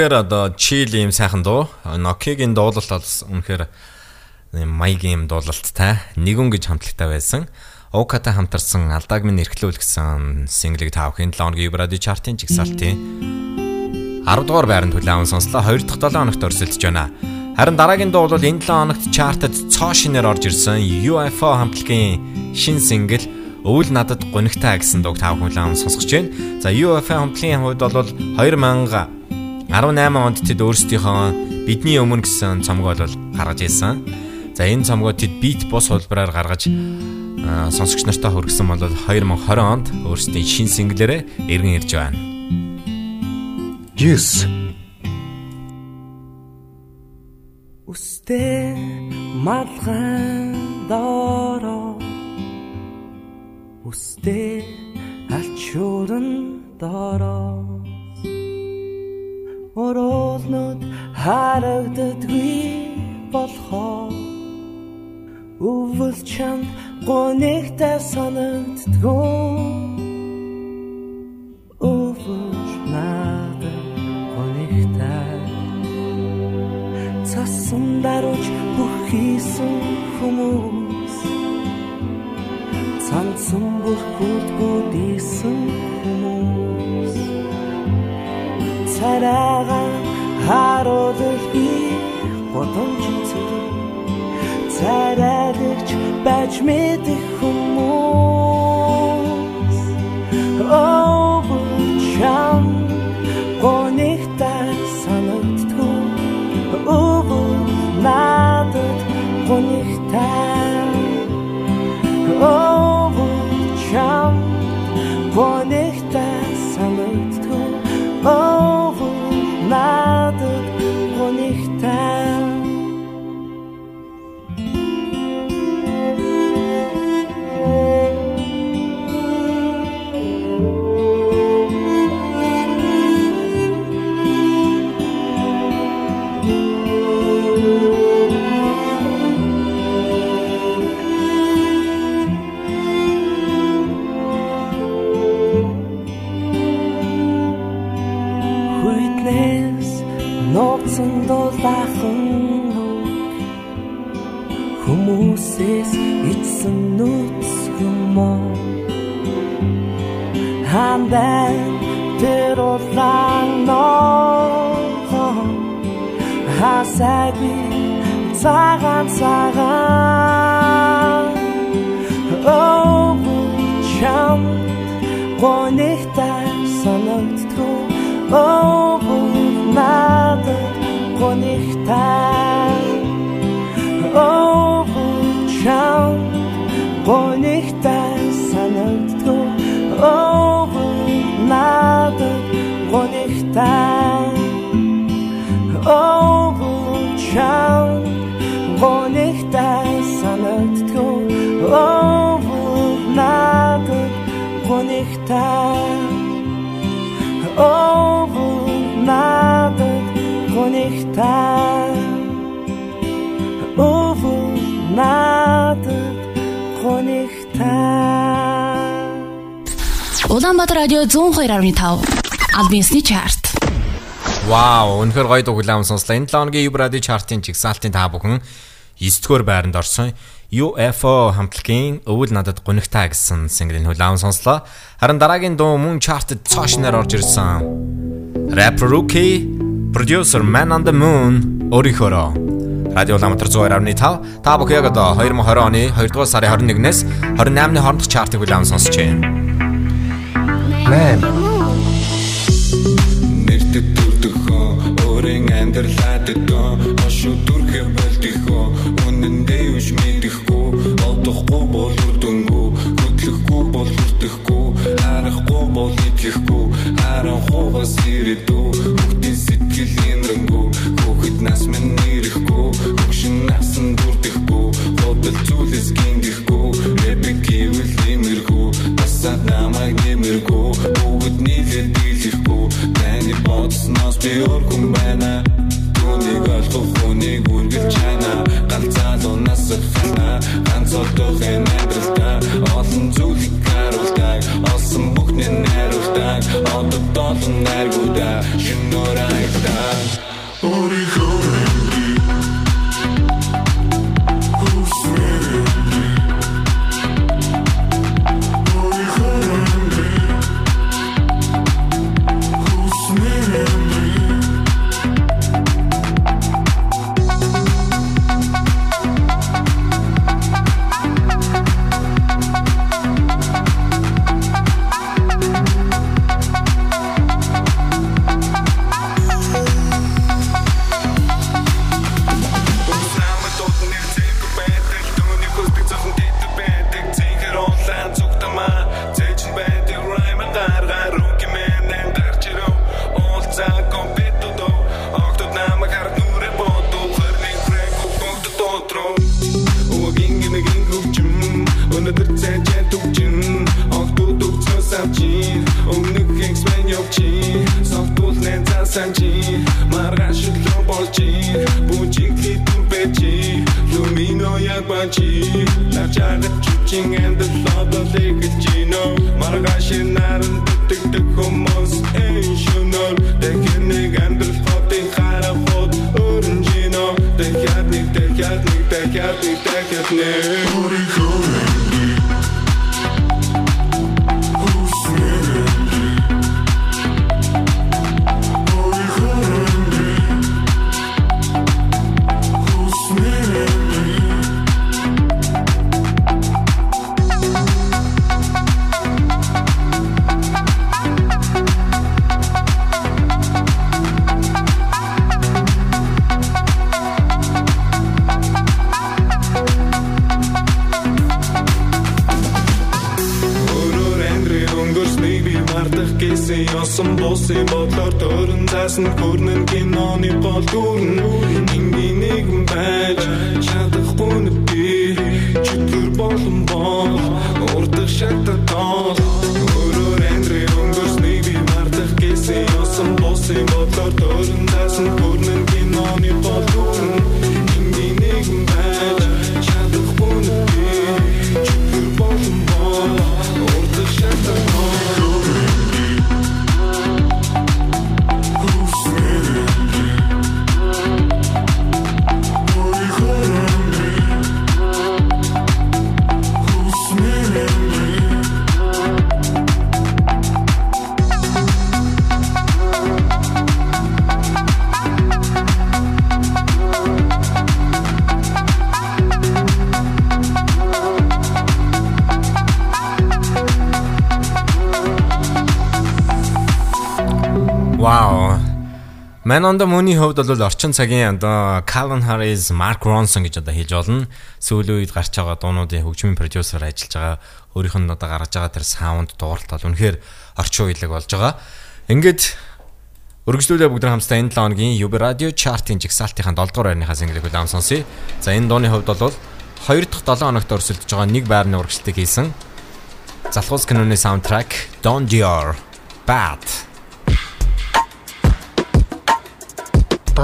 Үнэхээр одоо chill юм сайхан дуу. Nokia-гийн дуулалт бол үнэхээр ийм маягийн дуулалттай нэгүн гэж хамтлагтай байсан. Оката хамтарсан алдааг минь эрхлүүл гэсэн синглийг та бүхэн 7 хоногийн Евради чартын жигсаалтын 10 дугаар байранд хүлээн сонслоо. 2 дахь 7 хоногт өрсөлдөж байна. Харин дараагийн дуу бол энэ 7 хоногт чартад цоо шинээр орж ирсэн UFO хамтлагийн шин сингл Өвөл надад гонигтай гэсэн дууг та бүхэн хүлээн сонсгож байна. За UFO хамтлагийн хувьд бол 2018 онд тэд өөрсдийнхөө бидний өмнө гэсэн цомог бол гаргаж ирсэн. За энэ цомгоо тэд бит бус хөлбраар гаргаж сонсогч нартай хүргэсэн бол 2020 онд өөрсдийн шин синглэрээ эргэн ирж байна. Yes. Үстэй малгай доороо Үстэй ачуурн доороо Оролнод харагддаггүй болохоо Өвөл чанд гонигтай санагддгөө Өвөл надад гонигтай Цасан дарууч бүх хийсэн хүмүүс. Цанцсан бүх бүдгүүдийсэн хүмүүс Царайгаа харуулах би Годомч цэрэг царайлагч байж мэдэх хүмүүс оо надад гонигтай Улаанбаатар радио 102.5 Альбинсны чарт. Вау, үнэхээр гоё дуу хүлээм сонслоо. Энэ 7 хоногийн Юбради чартын жигсаалтын та бүхэн 9-р байранд орсон. UFO хамтлагийн өвөл надад гонигтай гэсэн single-ийн хүлээм сонслоо. Харин дараагийн дуу мөн чартад цаашнаар орж ирсэн. Rap Rookie, producer Man on the Moon, өөрийнхөө Радио Улаанбаатар 102.5 та бүхэн яг одоо 2020 оны 2 дугаар сарын 21-ээс 28-ны хоорондох чартыг хүлээм сонсож байна. Man. Нэртэд дүрдөхөө өөрийн амьдралаад би өргөн байна. Түүнийг ойлгох хүнийг үргэлж чана. Ганцаал унаас фана Ганц энэ амьдралдаа Олон зүйлийг харуулдаг. Олсон бүхний найруулдаг. Одод олон найргуудаа төрөн заасан хүрнэн киноны гол The Moon-ийн хувьд бол орчин цагийн одоо Calvin Harris, Mark Ronson гэж одоо хэлж болно. Сүүлийн үед гарч байгаа дуунуудын хөгжмийн продюсер ажиллаж байгаа өөрийнх нь одоо гаргаж байгаа тэр саунд дууралтал үнэхээр орчин үеилэг болж байгаа. Ингээд өргөжлүүлээ бүгд хамтдаа энэ 7 хоногийн Юб радио чартын жигсаалтынхаа 7 дугаар байрныхаа single-ийг удаан сонсъё. За энэ дууны хувьд бол 2 дахь 7 хоногт өрсөлдөж байгаа нэг байрны урагшлтыг хийсэн. Залхуус киноны саундтрак Don Dior Bad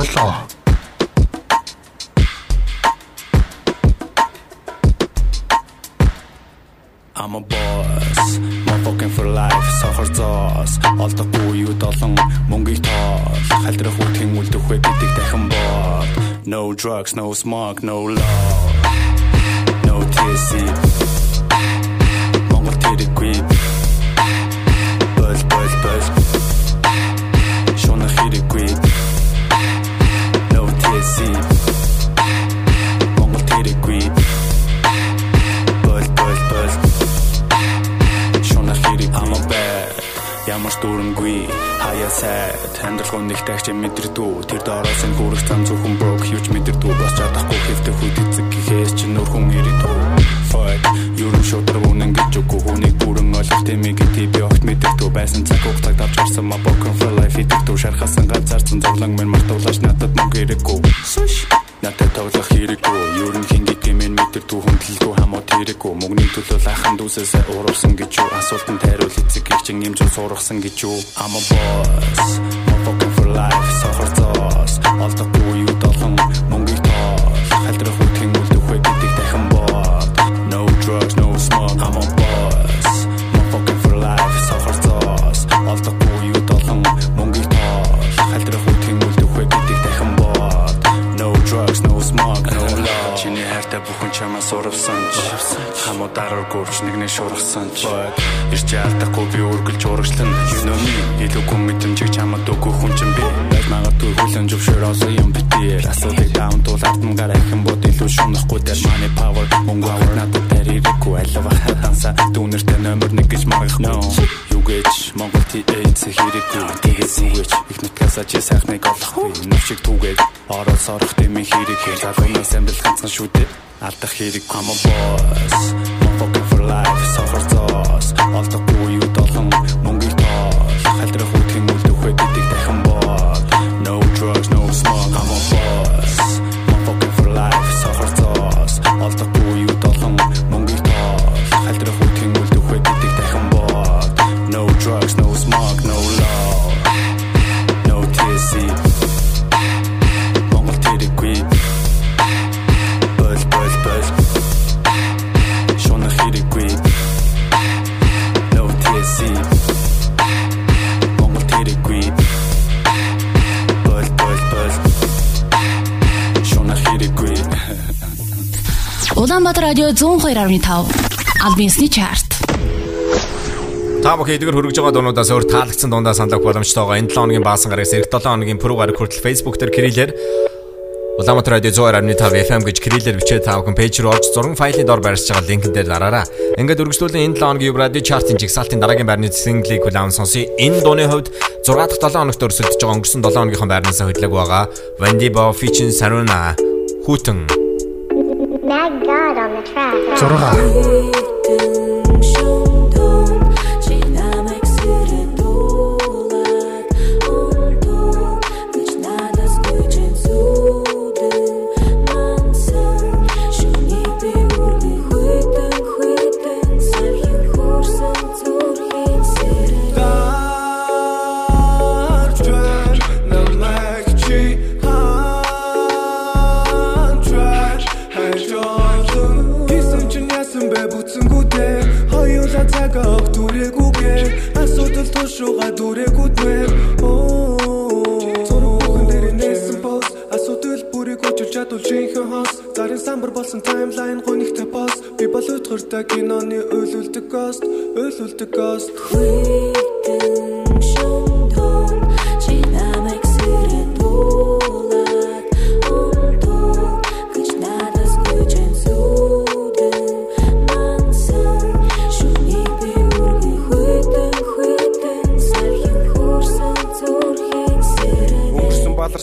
7 I'm a boss motherfucking for life сохор зоос олдохгүй юу долон мөнгөийг тоол халдрах үтхэн үлдэх вэ гэдэг дахин бод no drugs no smoke no love. No TC Монгол тэрэхгүй бол бол бол Ямар ч дүүрэнгүй хаяа сайд амьдрал нэг тагч мэдэрдүү тэр доороос нь хүрэх зам зөвхөн broke юуч мэдэрдүү бас чадахгүй хэвтэ хүд эцэг гэхээс ч нөр хүн ирээдүү fuck юурын шодрог үнэн гэж үгүй. Хүнийг бүрэн ойлгох тэмийг тий би огт мэдэрдүү байсан цаг хугацааг давж харсан ма broken for life идэгдүү шархасан ганцаарсан зовлон минь мартуулаш надад мөнгө хэрэггүй Надад тоглох хэрэггүй. Юу н хин гэдгийг минь мэдэрдүү хүндлэлгүй хамаа тэрэггүй. Мөнгөний төлөө лахан дүүсээсээ уурсан гэж юу? Асуултанд хариул эцэг их чин юмжин сургасан гэж юу? I'm a boss. Motherfucking for life. Сохор зоос Гүрч нэгнээ шургасан ч Ирч алдахгүй би үргэлж урагшлан me Илүүгүй мэдрэмжийг чамаа дөгөө хүн чинь би. Магадгүй хүлэн зөвшөөрөөсөө юм битээ Асуудыг даун тул ардн гараа ихэн бод илүү шунахгүй дээр money power Мөнгө авах надад тэрийггүй алива хатанса Дүүнэртэй номер нэг гэж маргахгүй Юу гэж? Монгол TH хэрэггүй Тэгээд зүгэж их нутгасаа чи сайхныг олохгүй. Навчиг түгээд орол сорох дэмий хэрэггүй Залуунаас амьдрал ганцхан шүү дээ. Алдах хэрэг boss Motherfucking for life Сохор зоос Олдохгүй юу долон Улаанбаатар радио 102.5 албан ёсны чарт. Та бүхэн эдгээр хөргөж байгаа дуунуудаас өөр таалагдсан дундаа саналах боломжтойгоо энэ 7 хоногийн баасан гарагс эх 7 хоногийн пүрэв гараг хүртэл Facebook дээр кириллээр Улаанбаатар радио 102.5 FM гэж кириллээр бичээд та бүхэн пэйж рүү орж зураг файлын дор байршиж байгаа линкэн дээр дараарай. Ингээд үргэлжлүүлэн энэ 7 хоногийн радио чартын жигсаалтын дараагийн байрны синглийг хүлээн сонсъё. Энэ дууны хувьд 6 дахь 7 хоногт өрсөлдөж байгаа өнгөрсөн 7 хоногийнхоо байрнаас хөдлөг байгаа. Vandibo featuring Saruna Хүтэн. 6 Зарын самбар болсон таймлайн гонигтэй пост Би бол өтгөртэй киноны өөлөлдөг гост өөлөлдөг гост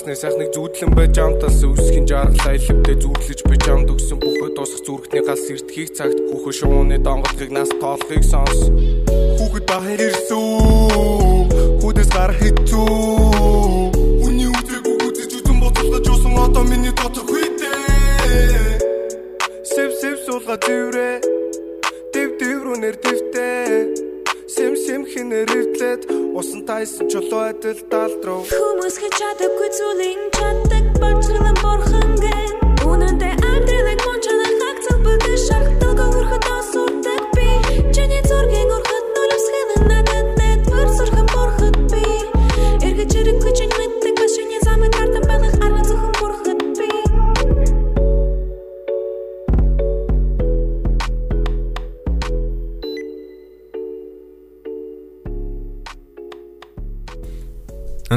Өнгөрсөн баларсны сайхныг зүүдлэн байж амтаас үсгийн жаргалаа илэвдэ зүүдлэж би жамд өгсөн бүхэ дуусах зүрхний галс эртхийг цагт хүүхэн шууны донгодлыг нас тоолохыг сонс. Хүүхэд бахир ирсэн Хүүдэс гар хэцүү? Хүний үтэйг үгүйж үзэн боцолгож усан одоо миний дотор хүйтэй Сэв сэв суулга зүрэ Дэв дэв рүү нэр дэвтэ Сэм сэм хинэр өвдлээд Усан тайсан чулуу адил далдруу Хүмүүс хийж чадахгүй зүйлийн чаддаг борчлон борхон гэн. Үнэндээ амьдралыг мончонор хагцал бүдэ шахтал гөрөхөд осурдаг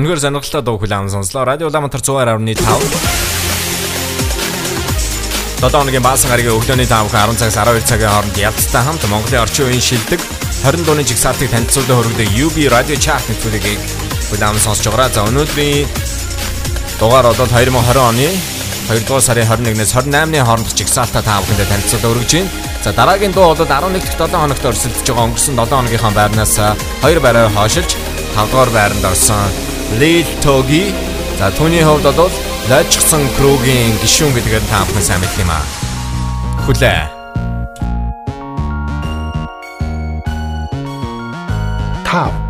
Өнөөр сонирхолтой дуу хүлээн сонслоо. Радио Улаанбаатар 102.5 Додоо хоногийн баасан гарагийн өглөөний 5 10 цагаас 12 цагийн хооронд ялцтай хамт Монголын орчин үеийн шилдэг 20 дууны жигсаалтыг танилцуулан хөргөдөг UB Radio Chart нэвтрүүлгийг хүлээн сонсож байгаа. За өнөөдрийн дугаар бол 2020 оны 2 дугаар сарын 21-ээс 28-ны хооронд жигсаалтаа та бүхэндээ танилцуулан өргөж байна. За дараагийн дуу бол 11 дахь 7 хоногт өрсөлдөж байгаа өнгөрсөн 7 хоногийнхаа байрнаас 2 байраа хойшилж 5 дугаар байранд орсон Lil Togi за түүний хувьд бол лайчсан Кругийн гишүүн гэдгээр та бүхэн сайн мэдэх юм аа. Хүлээ. тав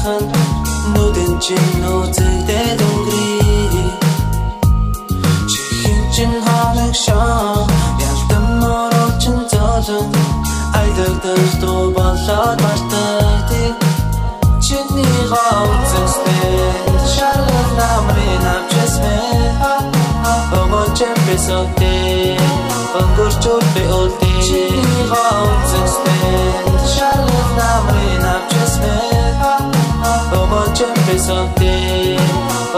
даалхан Нүдэн чин үзэгдээ өнгөрий Чихэн чин ханаг шаа Ялдан мороо чин золон Айдагдах дуу болоод мартагдыг Чиний гауцэстэй Шалгал намрын авчэсмэ Богон чэмпэсотэй Өнгөрчүүд би үлдээ Чиний гауцэстэй Шалгал намрын авчэсмэ Богон чэмпэсотэй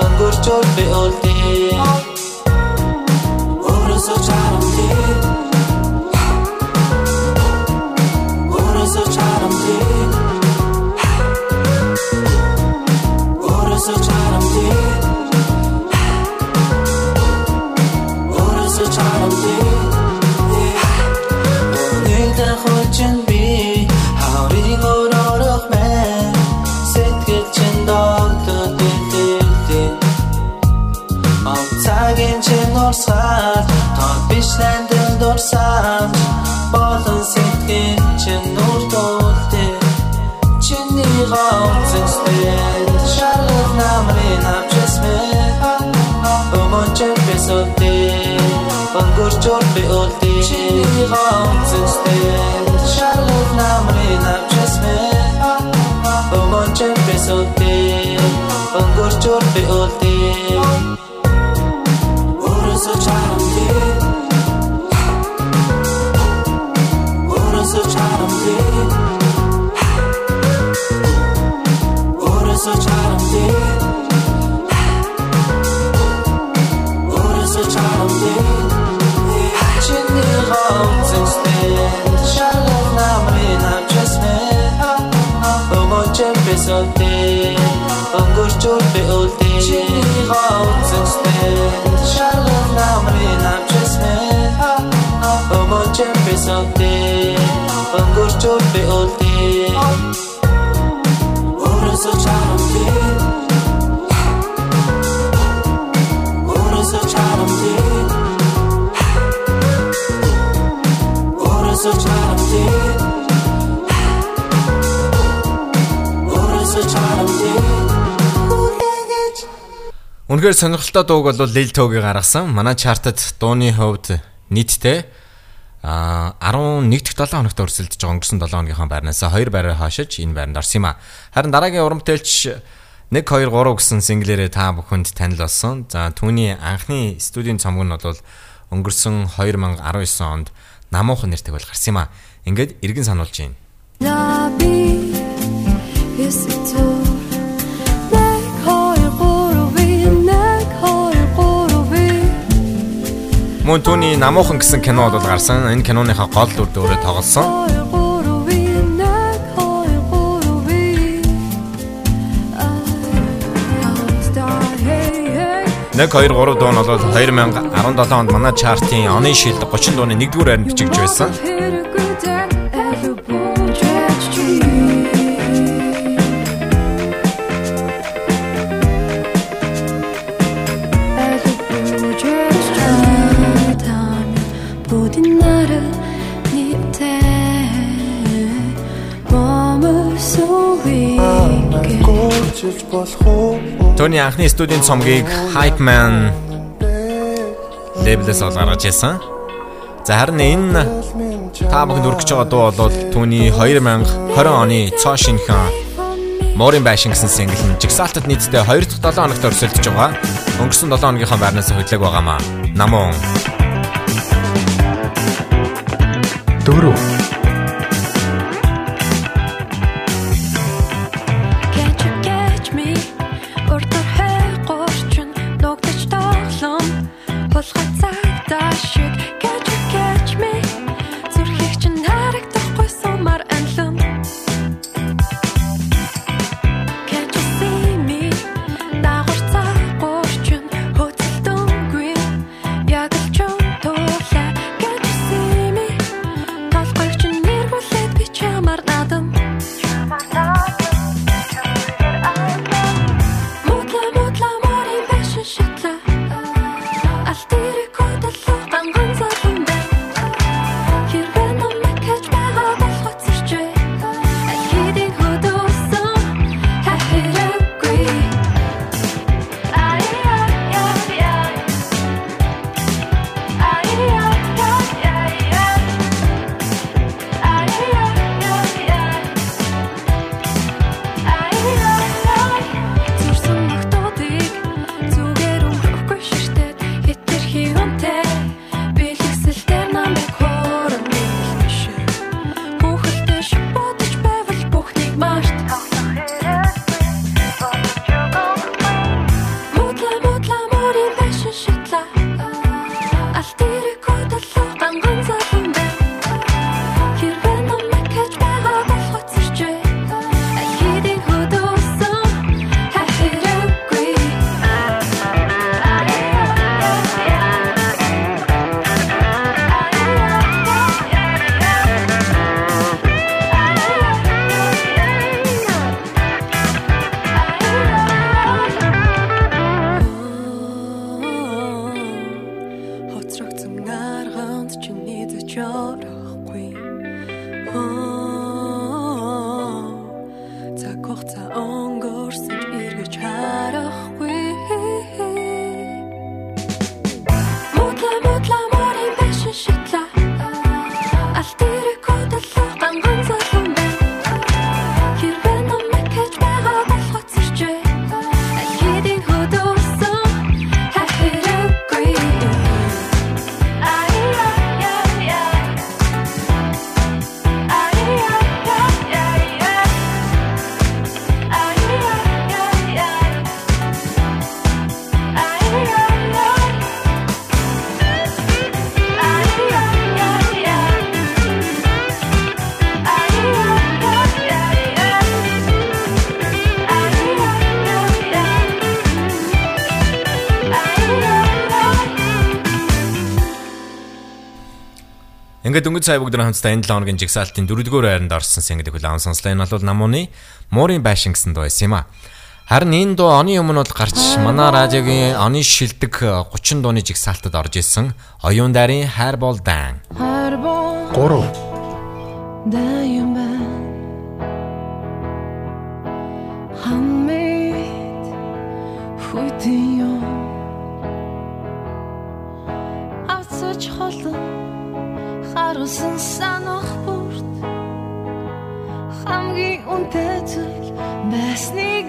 Өнгөрчүүд би үлдээ Өөрөөсөө дурсам Болон сэтгэл чин нүр дуулдээ Чиний утсэстэй шалах намрын авчэсмэ Өмөнчэн бэсэлтэй Бангөрчөр би үлдээ Чинийга утсэстэй шалах намрын Бэсэлтэй Бангөрчөр би үлдээ Өрөөсөө чарамдээ Өрөөсөө чарамдээ Өрөөсөө чарамдээ Өрөөсөө чарамдээ Үнэхээр сонирхолтой дууг бол Lil Tog гаргасан. Манай чартад дууны хувьд нийтдээ а 11 дахь 7 хоногт өрсөлдөж байгаа өнгөрсөн 7 хоногийнхаа байрнаас 2 байраа хашиж энэ байранд орсон юм а. Харин дараагийн урамтэлч 1 2 3 гэсэн синглэрээ та бүхэнд танил болсон. За түүний анхны студийн цомог нь бол өнгөрсөн 2019 онд намуухан нэртэй бол гарсан юм а. Ингээд эргэн сануулж байна. Наби Эсэтөө Нэг Мөн түүний намуухан гэсэн кино бол гарсан. Энэ киноныхаа гол дүр дөөрөө тоглосон. нэг хоёр гурав би Нэг 2 3 дуу нь бол 2017 онд манай чартын оны шилд 30 дууны 1-р байранд бичигдж байсан. Төвний анхны студийн цомгийг Hype Man лейблээс ол гаргаж ирсэн. За харин энэ та бүхэнд өргөж байгаа дуу бол түүний 2020 оны цоо шинхэн Морин байшин гэсэн сингл нь жигсаалтад нийтдээ 2 дахь 7 хоногт өрсөлдөж байгаа. Өнгөрсөн 7 хоногийнхаа байрнаас хөдлөг байгаамаа. Намун дөрөв Ингээд өнгөц сая бүгд хамтдаа энэ 7 хоногийн жигсаалтын 4-р байранд орсон single хөл аав сонслоо. Энэ бол намууны Муурын байшин гэсэн дуу байсан юм а. Харин энэ дуу оны өмнө бол гарч манай радиогийн оны шилдэг 30 дууны жигсаалтад орж исэн Оюун дарын хайр бол дан. 3 Дайм байна. Хаммит хүтиё харуулсан санах бүрт. Хамгийн үнэтэй зүйл байсныг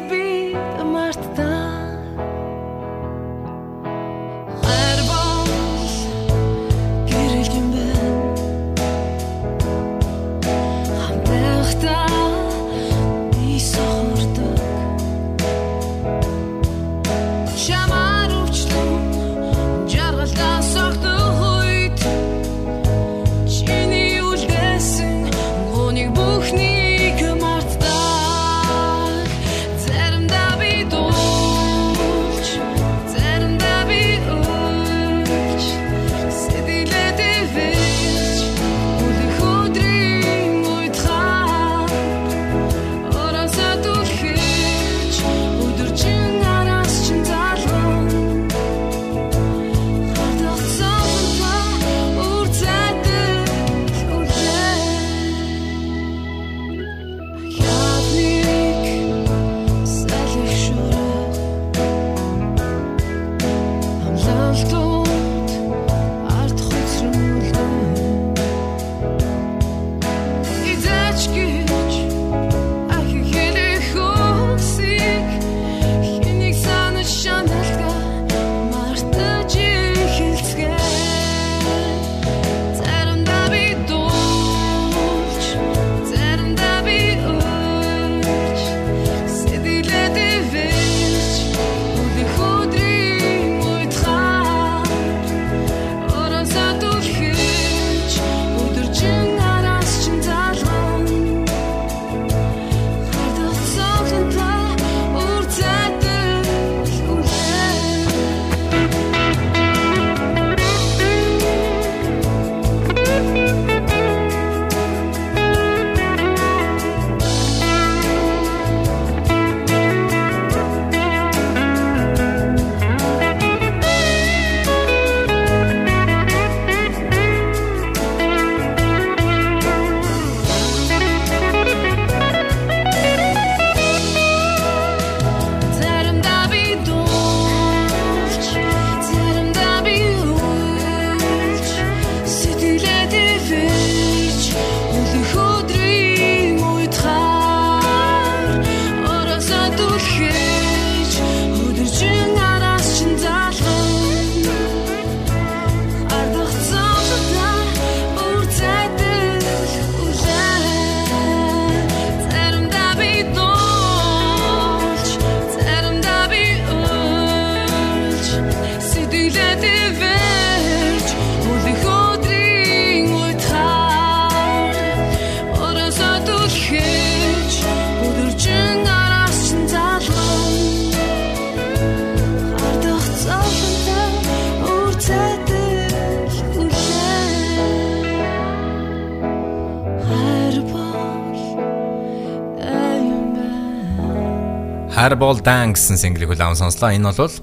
Бол дан гэсэн single хөл аав сонслоо. Энэ бол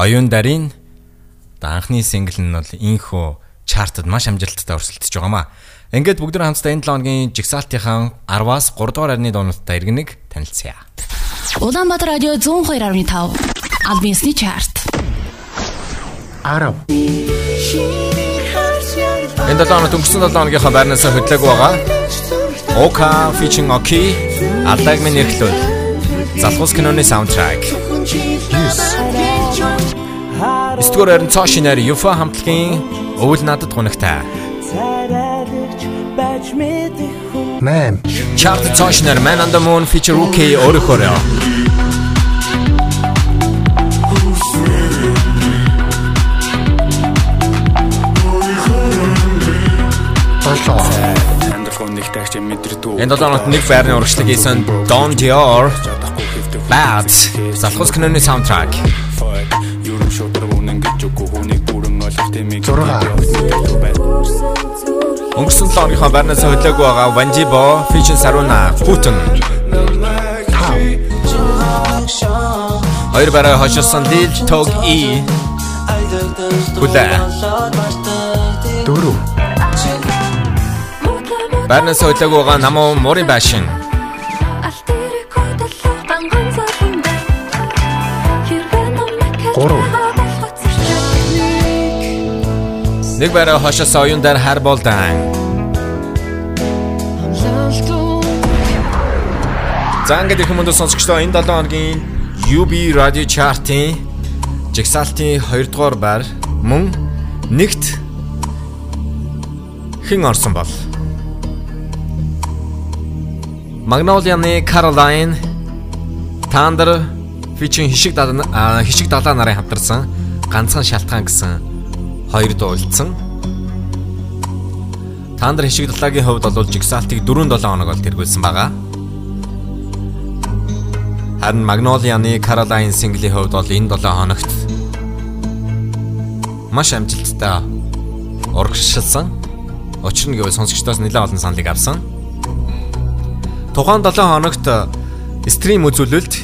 Оюун дарын анхны single нь бол инхөө чартад маш амжилттай өрсөлдөж байгаа маа. Ингээд бүгд хамтдаа энэ 7 хоногийн жигсаалтынхаа 10-аас 3 дугаар арны доонуудтай иргэнэг танилцъя. Улаанбаатар радио 102.5 Албинсны чарт. 10 Энэ 7 хоног өнгөрсөн 7 хоногийнхаа байрнаас хөдлөөг байгаа. Ока featuring Oki алдаг минь нэрхлүүл. Залхуус киноны саундтрак. 9 Эсвэл харин цоо шинээр Юфа хамтлагийн өвөл надад гунагтай. 8 Chart цоо шинээр Man on the Moon feature Uki өөрөөхөө. Энэ 7 хоногт нэг байрны урагшлаг хийсэн Don Dior Bad залхуус киноны саундтрак. Юурын шудар үнэн гэж үгүй хүнийг бүрэн ойлгох тэмийг 6 Өнгөрсөн 7 оныхоо байрнаас хөдлөөг байгаа Vanjibo Feature Saruna Putin. Хоёр бараа хоширсан Lil Tog E. Хүлээ. Дөрөв. Байрнаас хөдлөөг байгаа Намуу Морин Башин. Нэг бараа хоширсан оюун дээр хар болдан. За ингээд их хүмүүст сонсогчдоо энэ 7 хоногийн UB Radio Chart-ийн жигсаалтын 2 дугаар байр мөн нэгт хэн орсон бол Magnolia-ны Caroline Thunder featuring хишиг далаа хишиг далаа нарын хамтарсан ганцхан шалтгаан гэсэн хоёр дуу үлдсэн. Thunder хишиг далаагийн хувьд бол жигсаалтыг 4-7 хоног бол тэргүүлсэн байгаа. Харин Magnolia-ны Caroline single-ийн хувьд бол энэ 7 хоногт маш амжилттай урагшилсан. Учир нь гэвэл сонсогчдоос нэлээд олон саналыг авсан. Тухайн 7 хоногт стрим үзүүлэлт,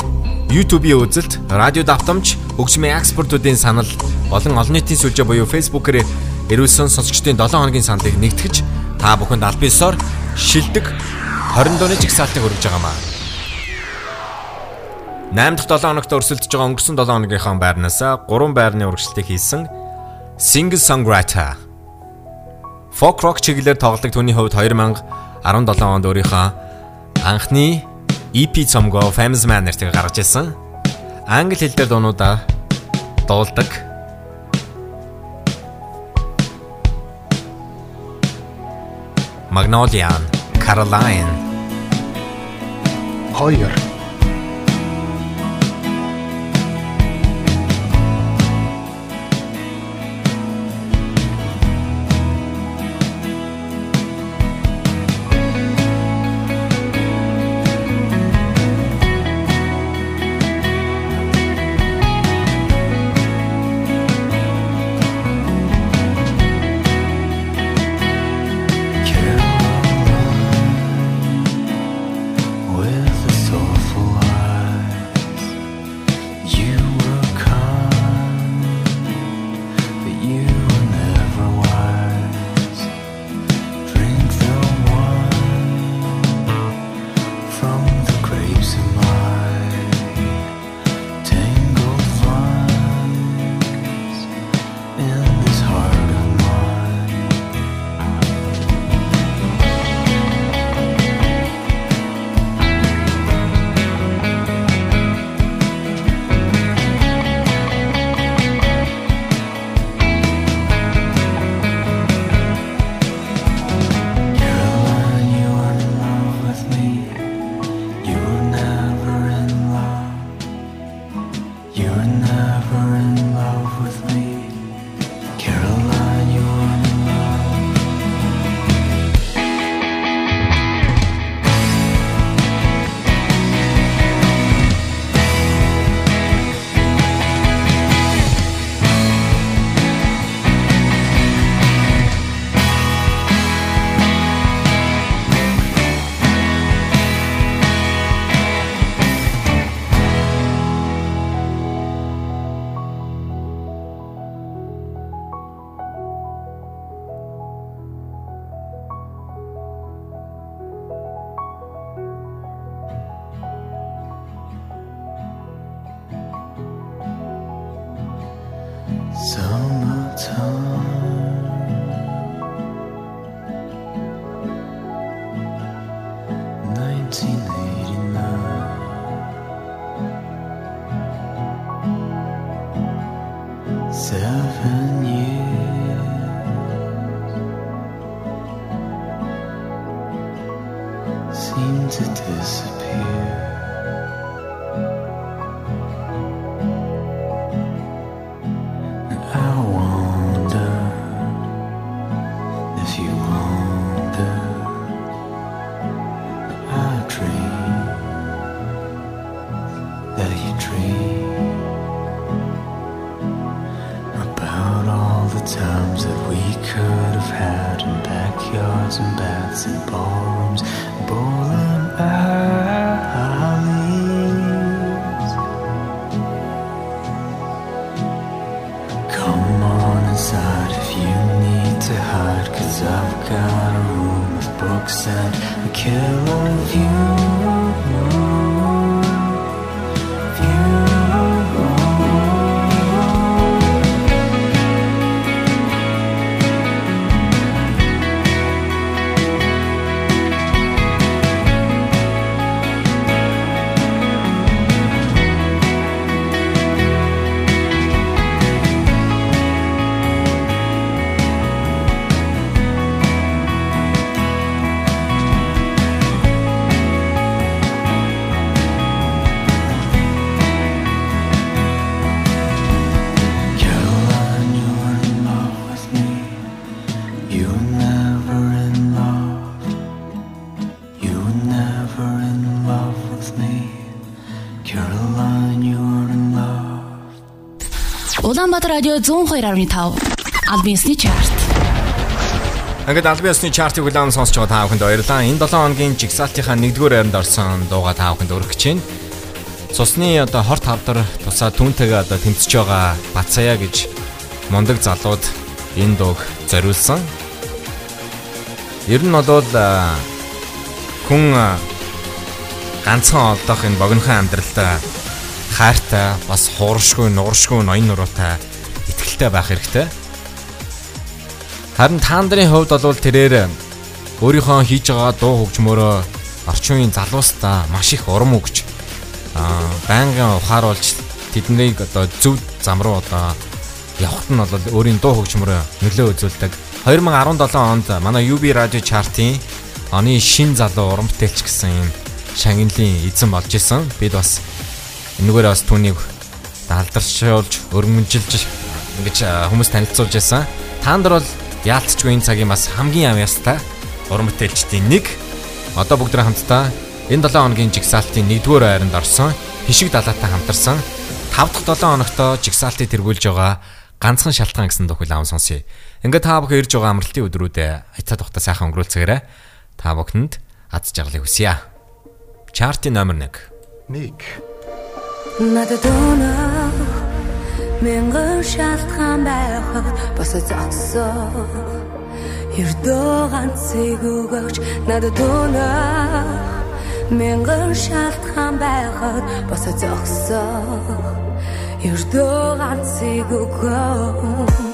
YouTube-ийн үзэлт, радио давтамж, хөгжмийн экспортуудын санал болон олон нийтийн сүлжээ буюу Facebook-ээр ирүүлсэн сонсогчдын 7 хоногийн саналыг нэгтгэж та бүхэнд аль биесээр шилдэг 20 дууны жигсаалтыг хүргэж байгаамаа. 8 дахь 7 хоногт өрсөлдөж байгаа өнгөрсөн 7 хоногийнхаа байрнаас 3 байрны урагшлтыг хийсэн Single Songwriter Folk rock чиглэлээр тоглодог түүний хувьд 2017 онд өөрийнхөө анхны EP цомгоо Famous Man нэртэйг гаргаж ирсэн. Англи хэл дээр дуунуудаа дуулдаг. Magnolia, Caroline. Хоёр. Улаанбаатар радио 102.5 албан ёсны чарт. Ингээд албан ёсны чартыг хүлээн сонсч байгаа та бүхэнд баярлалаа. Энэ 7 хоногийн жигсаалтынхаа 1-р байранд орсон дууга та бүхэнд гэж байна. Цусны одоо хорт хавдар тусаа түүнтэйгээ одоо тэмцэж байгаа Бацая гэж мундаг залууд энэ дууг зориулсан. Ер нь бол хүн ганцхан олдох энэ богинохон амьдралдаа хайртай бас хууршгүй нууршгүй ноён нуруутай ихтгэлтэй байх хэрэгтэй. Харин та нарын хувьд бол тэрээр өөрийнхөө хийж байгаа дуу хөгжмөөрөө орчин үеийн залуустаа маш их урам өгч аа байнгын ухааруулж тэднийг одоо зөв зам руу одоо явахт нь бол өөрийн дуу хөгжмөрөө нөлөө үзүүлдэг. 2017 онд манай UB радио чартын оны шин залуу уран бүтээлч гэсэн юм шагналын эзэн болж исэн. Бид бас энэгээр бас түүнийг алдаршуулж, өргөмжилж ингэж хүмүүс танилцуулж байсан. Та нар бол яалтчгүй энэ цагийн бас хамгийн ам ястай уран бүтээлчдийн нэг. Одоо бүгд хамтдаа энэ 7 хоногийн жигсаалтын 1-р байранд орсон хишиг далаатай хамтарсан 5 дахь 7 хоногтоо жигсаалтыг тэргүүлж байгаа ганцхан шалтгаан гэсэн дөхөл аав сонсъё. Ингээд та бүхэн ирж байгаа амралтын өдрүүдэд хайтаа тухта сайхан өнгөрүүлцгээрэй. Та бүхэнд аз жаргалыг хүсье. Чартын номер 1. 1 Надад өнөө мянган шалтгаан байхад бас зогсоо Ердөө ганцыг өгөөч надад өнөө мянган шалтгаан байхад бас зогсоо Ердөө ганцыг өгөөч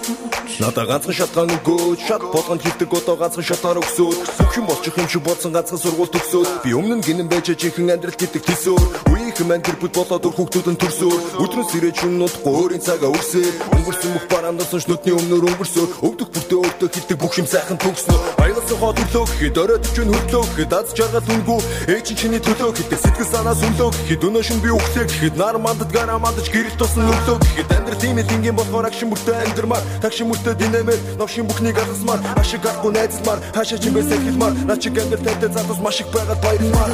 Надаа ганцхан шатгаан өгөөд шат болгонд хилдэг одоо ганцхан шатаар өгсөөд бүх юм болчих юм шиг бодсон ганцхан сургууль төгсөөд би өмнө нь гинэн байж жинхэнэ амьдрал гэдэг төсөөр үеийнх мэн гэр бүл болоод өр хүүхдүүд нь төрсөөр өдрөөс ирээд шүн нутгүй өөрийн цагаа өрсөө өнгөрсөн бүх бараандасан шнүтний өмнөр өнгөрсөө. Өвдөх бүртээ өөртөө хилдэг бүх юм сайхан төгснө. Аялсан хоо төрлөө гэхэд орой төчөн хөрлөө гэхэд аз жаргал үнгүй. Ээж чиний төлөө гэдэг сэтгэл санаа сүнлөө гэхэд өнөө шин би үхлээ гэхэд нар мандад гара мандаж гэрэл тусан өглөө гэхэд амьдрал тийм ээ тингийн болохоор агшин бүртээ амьдрмаар. Тагшин бүртээ динэмэр новшин бүхнийг алгасмаар ашиг авахгүй найзалмаар хаашаа ч юм бэ сахилмаар наа чи гэмдэл тайтай затус маш их байгаад баярмаар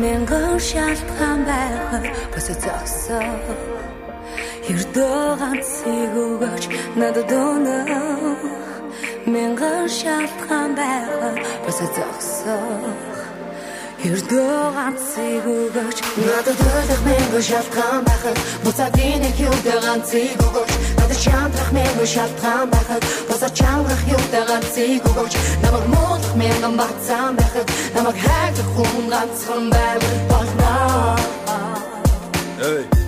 Мянган шалтгаан байхад бас зогсоо Ердөө ганцыг өгөөч надад өнөө Мянган шалтгаан байхад бас зогсоо Ердөө ганцыг өгөөч Надад өдөх мянган шалтгаан байхад буцаад нэг юудэ ганцыг өгөөч Надад чандрах мянган шалтгаан байхад буцаад чандрах юудэ ганцыг өгөөч Намайг муулах мянган бацаан байхад намайг хайгдах хүн ганцхан байвал болно Эй.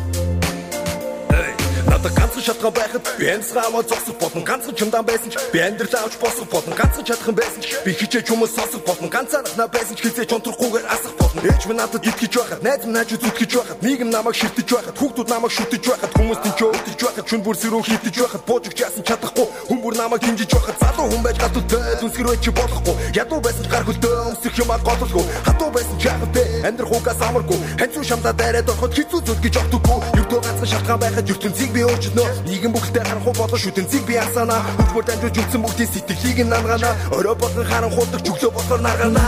Надад ганцхан шатгаан байхад би амьсгаа аваад зогсох болно. Ганцхан чамдан байсан ч би амьдралаа авч босох болно. Ганцхан чадах юм байсан ч би хичээж хүмүүс сонсох болно. Ганцаархнаа байсан ч хизээж онтрохгүйгээр асах болно. Ээж минь надад итгэж байхад, найз минь найз зүтгэж байхад, нийгэм намайг ширтэж байхад, хүүхдүүд намайг шүтэж байхад, хүмүүс тэнч өвдөж байхад, шүн бүр сэрүү хитэж байхад, бууж өгч яасан чадахгүй, хүн бүр намайг хинжиж байхад, залуу хүн байж гадуутай дүнсгэр байж болохгүй. Ядуу байсан гар хөлтөө өмсөх юм гололгүй. Хатуу байсан ч яахвэ амьдрах угаас амаргүй. Ханцуу шамдаа дайраад ороход хэцүү зүйл гэж огтгүй. Юрдөө ганцхан шалтгаан байхад ертөнцийг би өөрчнөө. Нийгэм бүгдээ харах уу болоо шүтэнцийг би асаана. Хөдөлмөр дамжуулж үтсэн бүгдийн сэтгэлийг нь нангаана. Орой болгон харанхуулдаг чөглөө болохоор наргаана.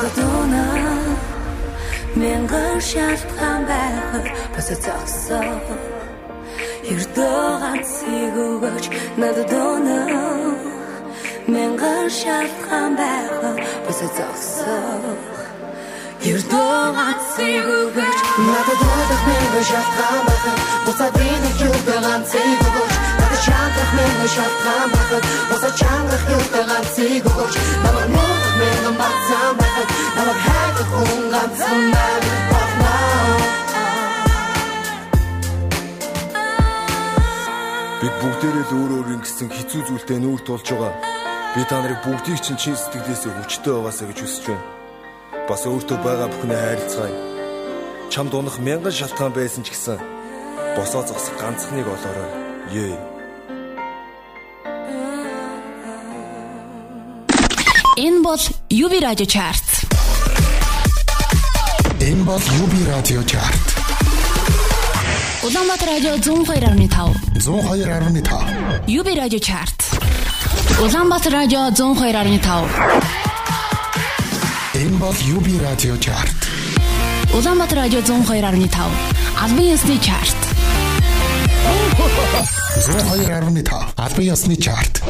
Мянган шалтгаан байхад бас зогсоо Ердөө ганцыг өгөөч надад өнөө Мянган шалтгаан байх босоо зогсоо Ердөө ганцыг өгөөч Надад дуудах мэн шалтгаан байх Буцаад энэ юутай ганцыг өгөөч Надад шаардах мэн шалтгаан байх Буцаад чангах юутай ганцыг өгөөч Намайг муудах мэн бацаан байх Намайг хайдах хүн ганцхан байх Бид бүгдээрээ л өөр өөр ингэсэн хэцүү зүйлтэй нүүр тулж байгаа. Би та нарыг бүгдийг чинь чин сэтгэлээсээ хүчтэй байгаасаа гэж хүсэж байна. Бас өөртөө байгаа бүхнээ хайрлцгаая. Чамд унах мянган шалтгаан байсан ч гэсэн босоо зогсох ганцхныг олоорой. Ее. Энэ бол UB Radio Chart. Энэ бол UB Radio Chart. Улаанбаатар радио 102.5. 102.5. UB Radio Chart. Улаанбаатар радио 102.5. Энэ бол UB Radio Chart. Улаанбаатар радио 102.5. Албан ёсны чарт. 102.5. Албан ёсны чарт.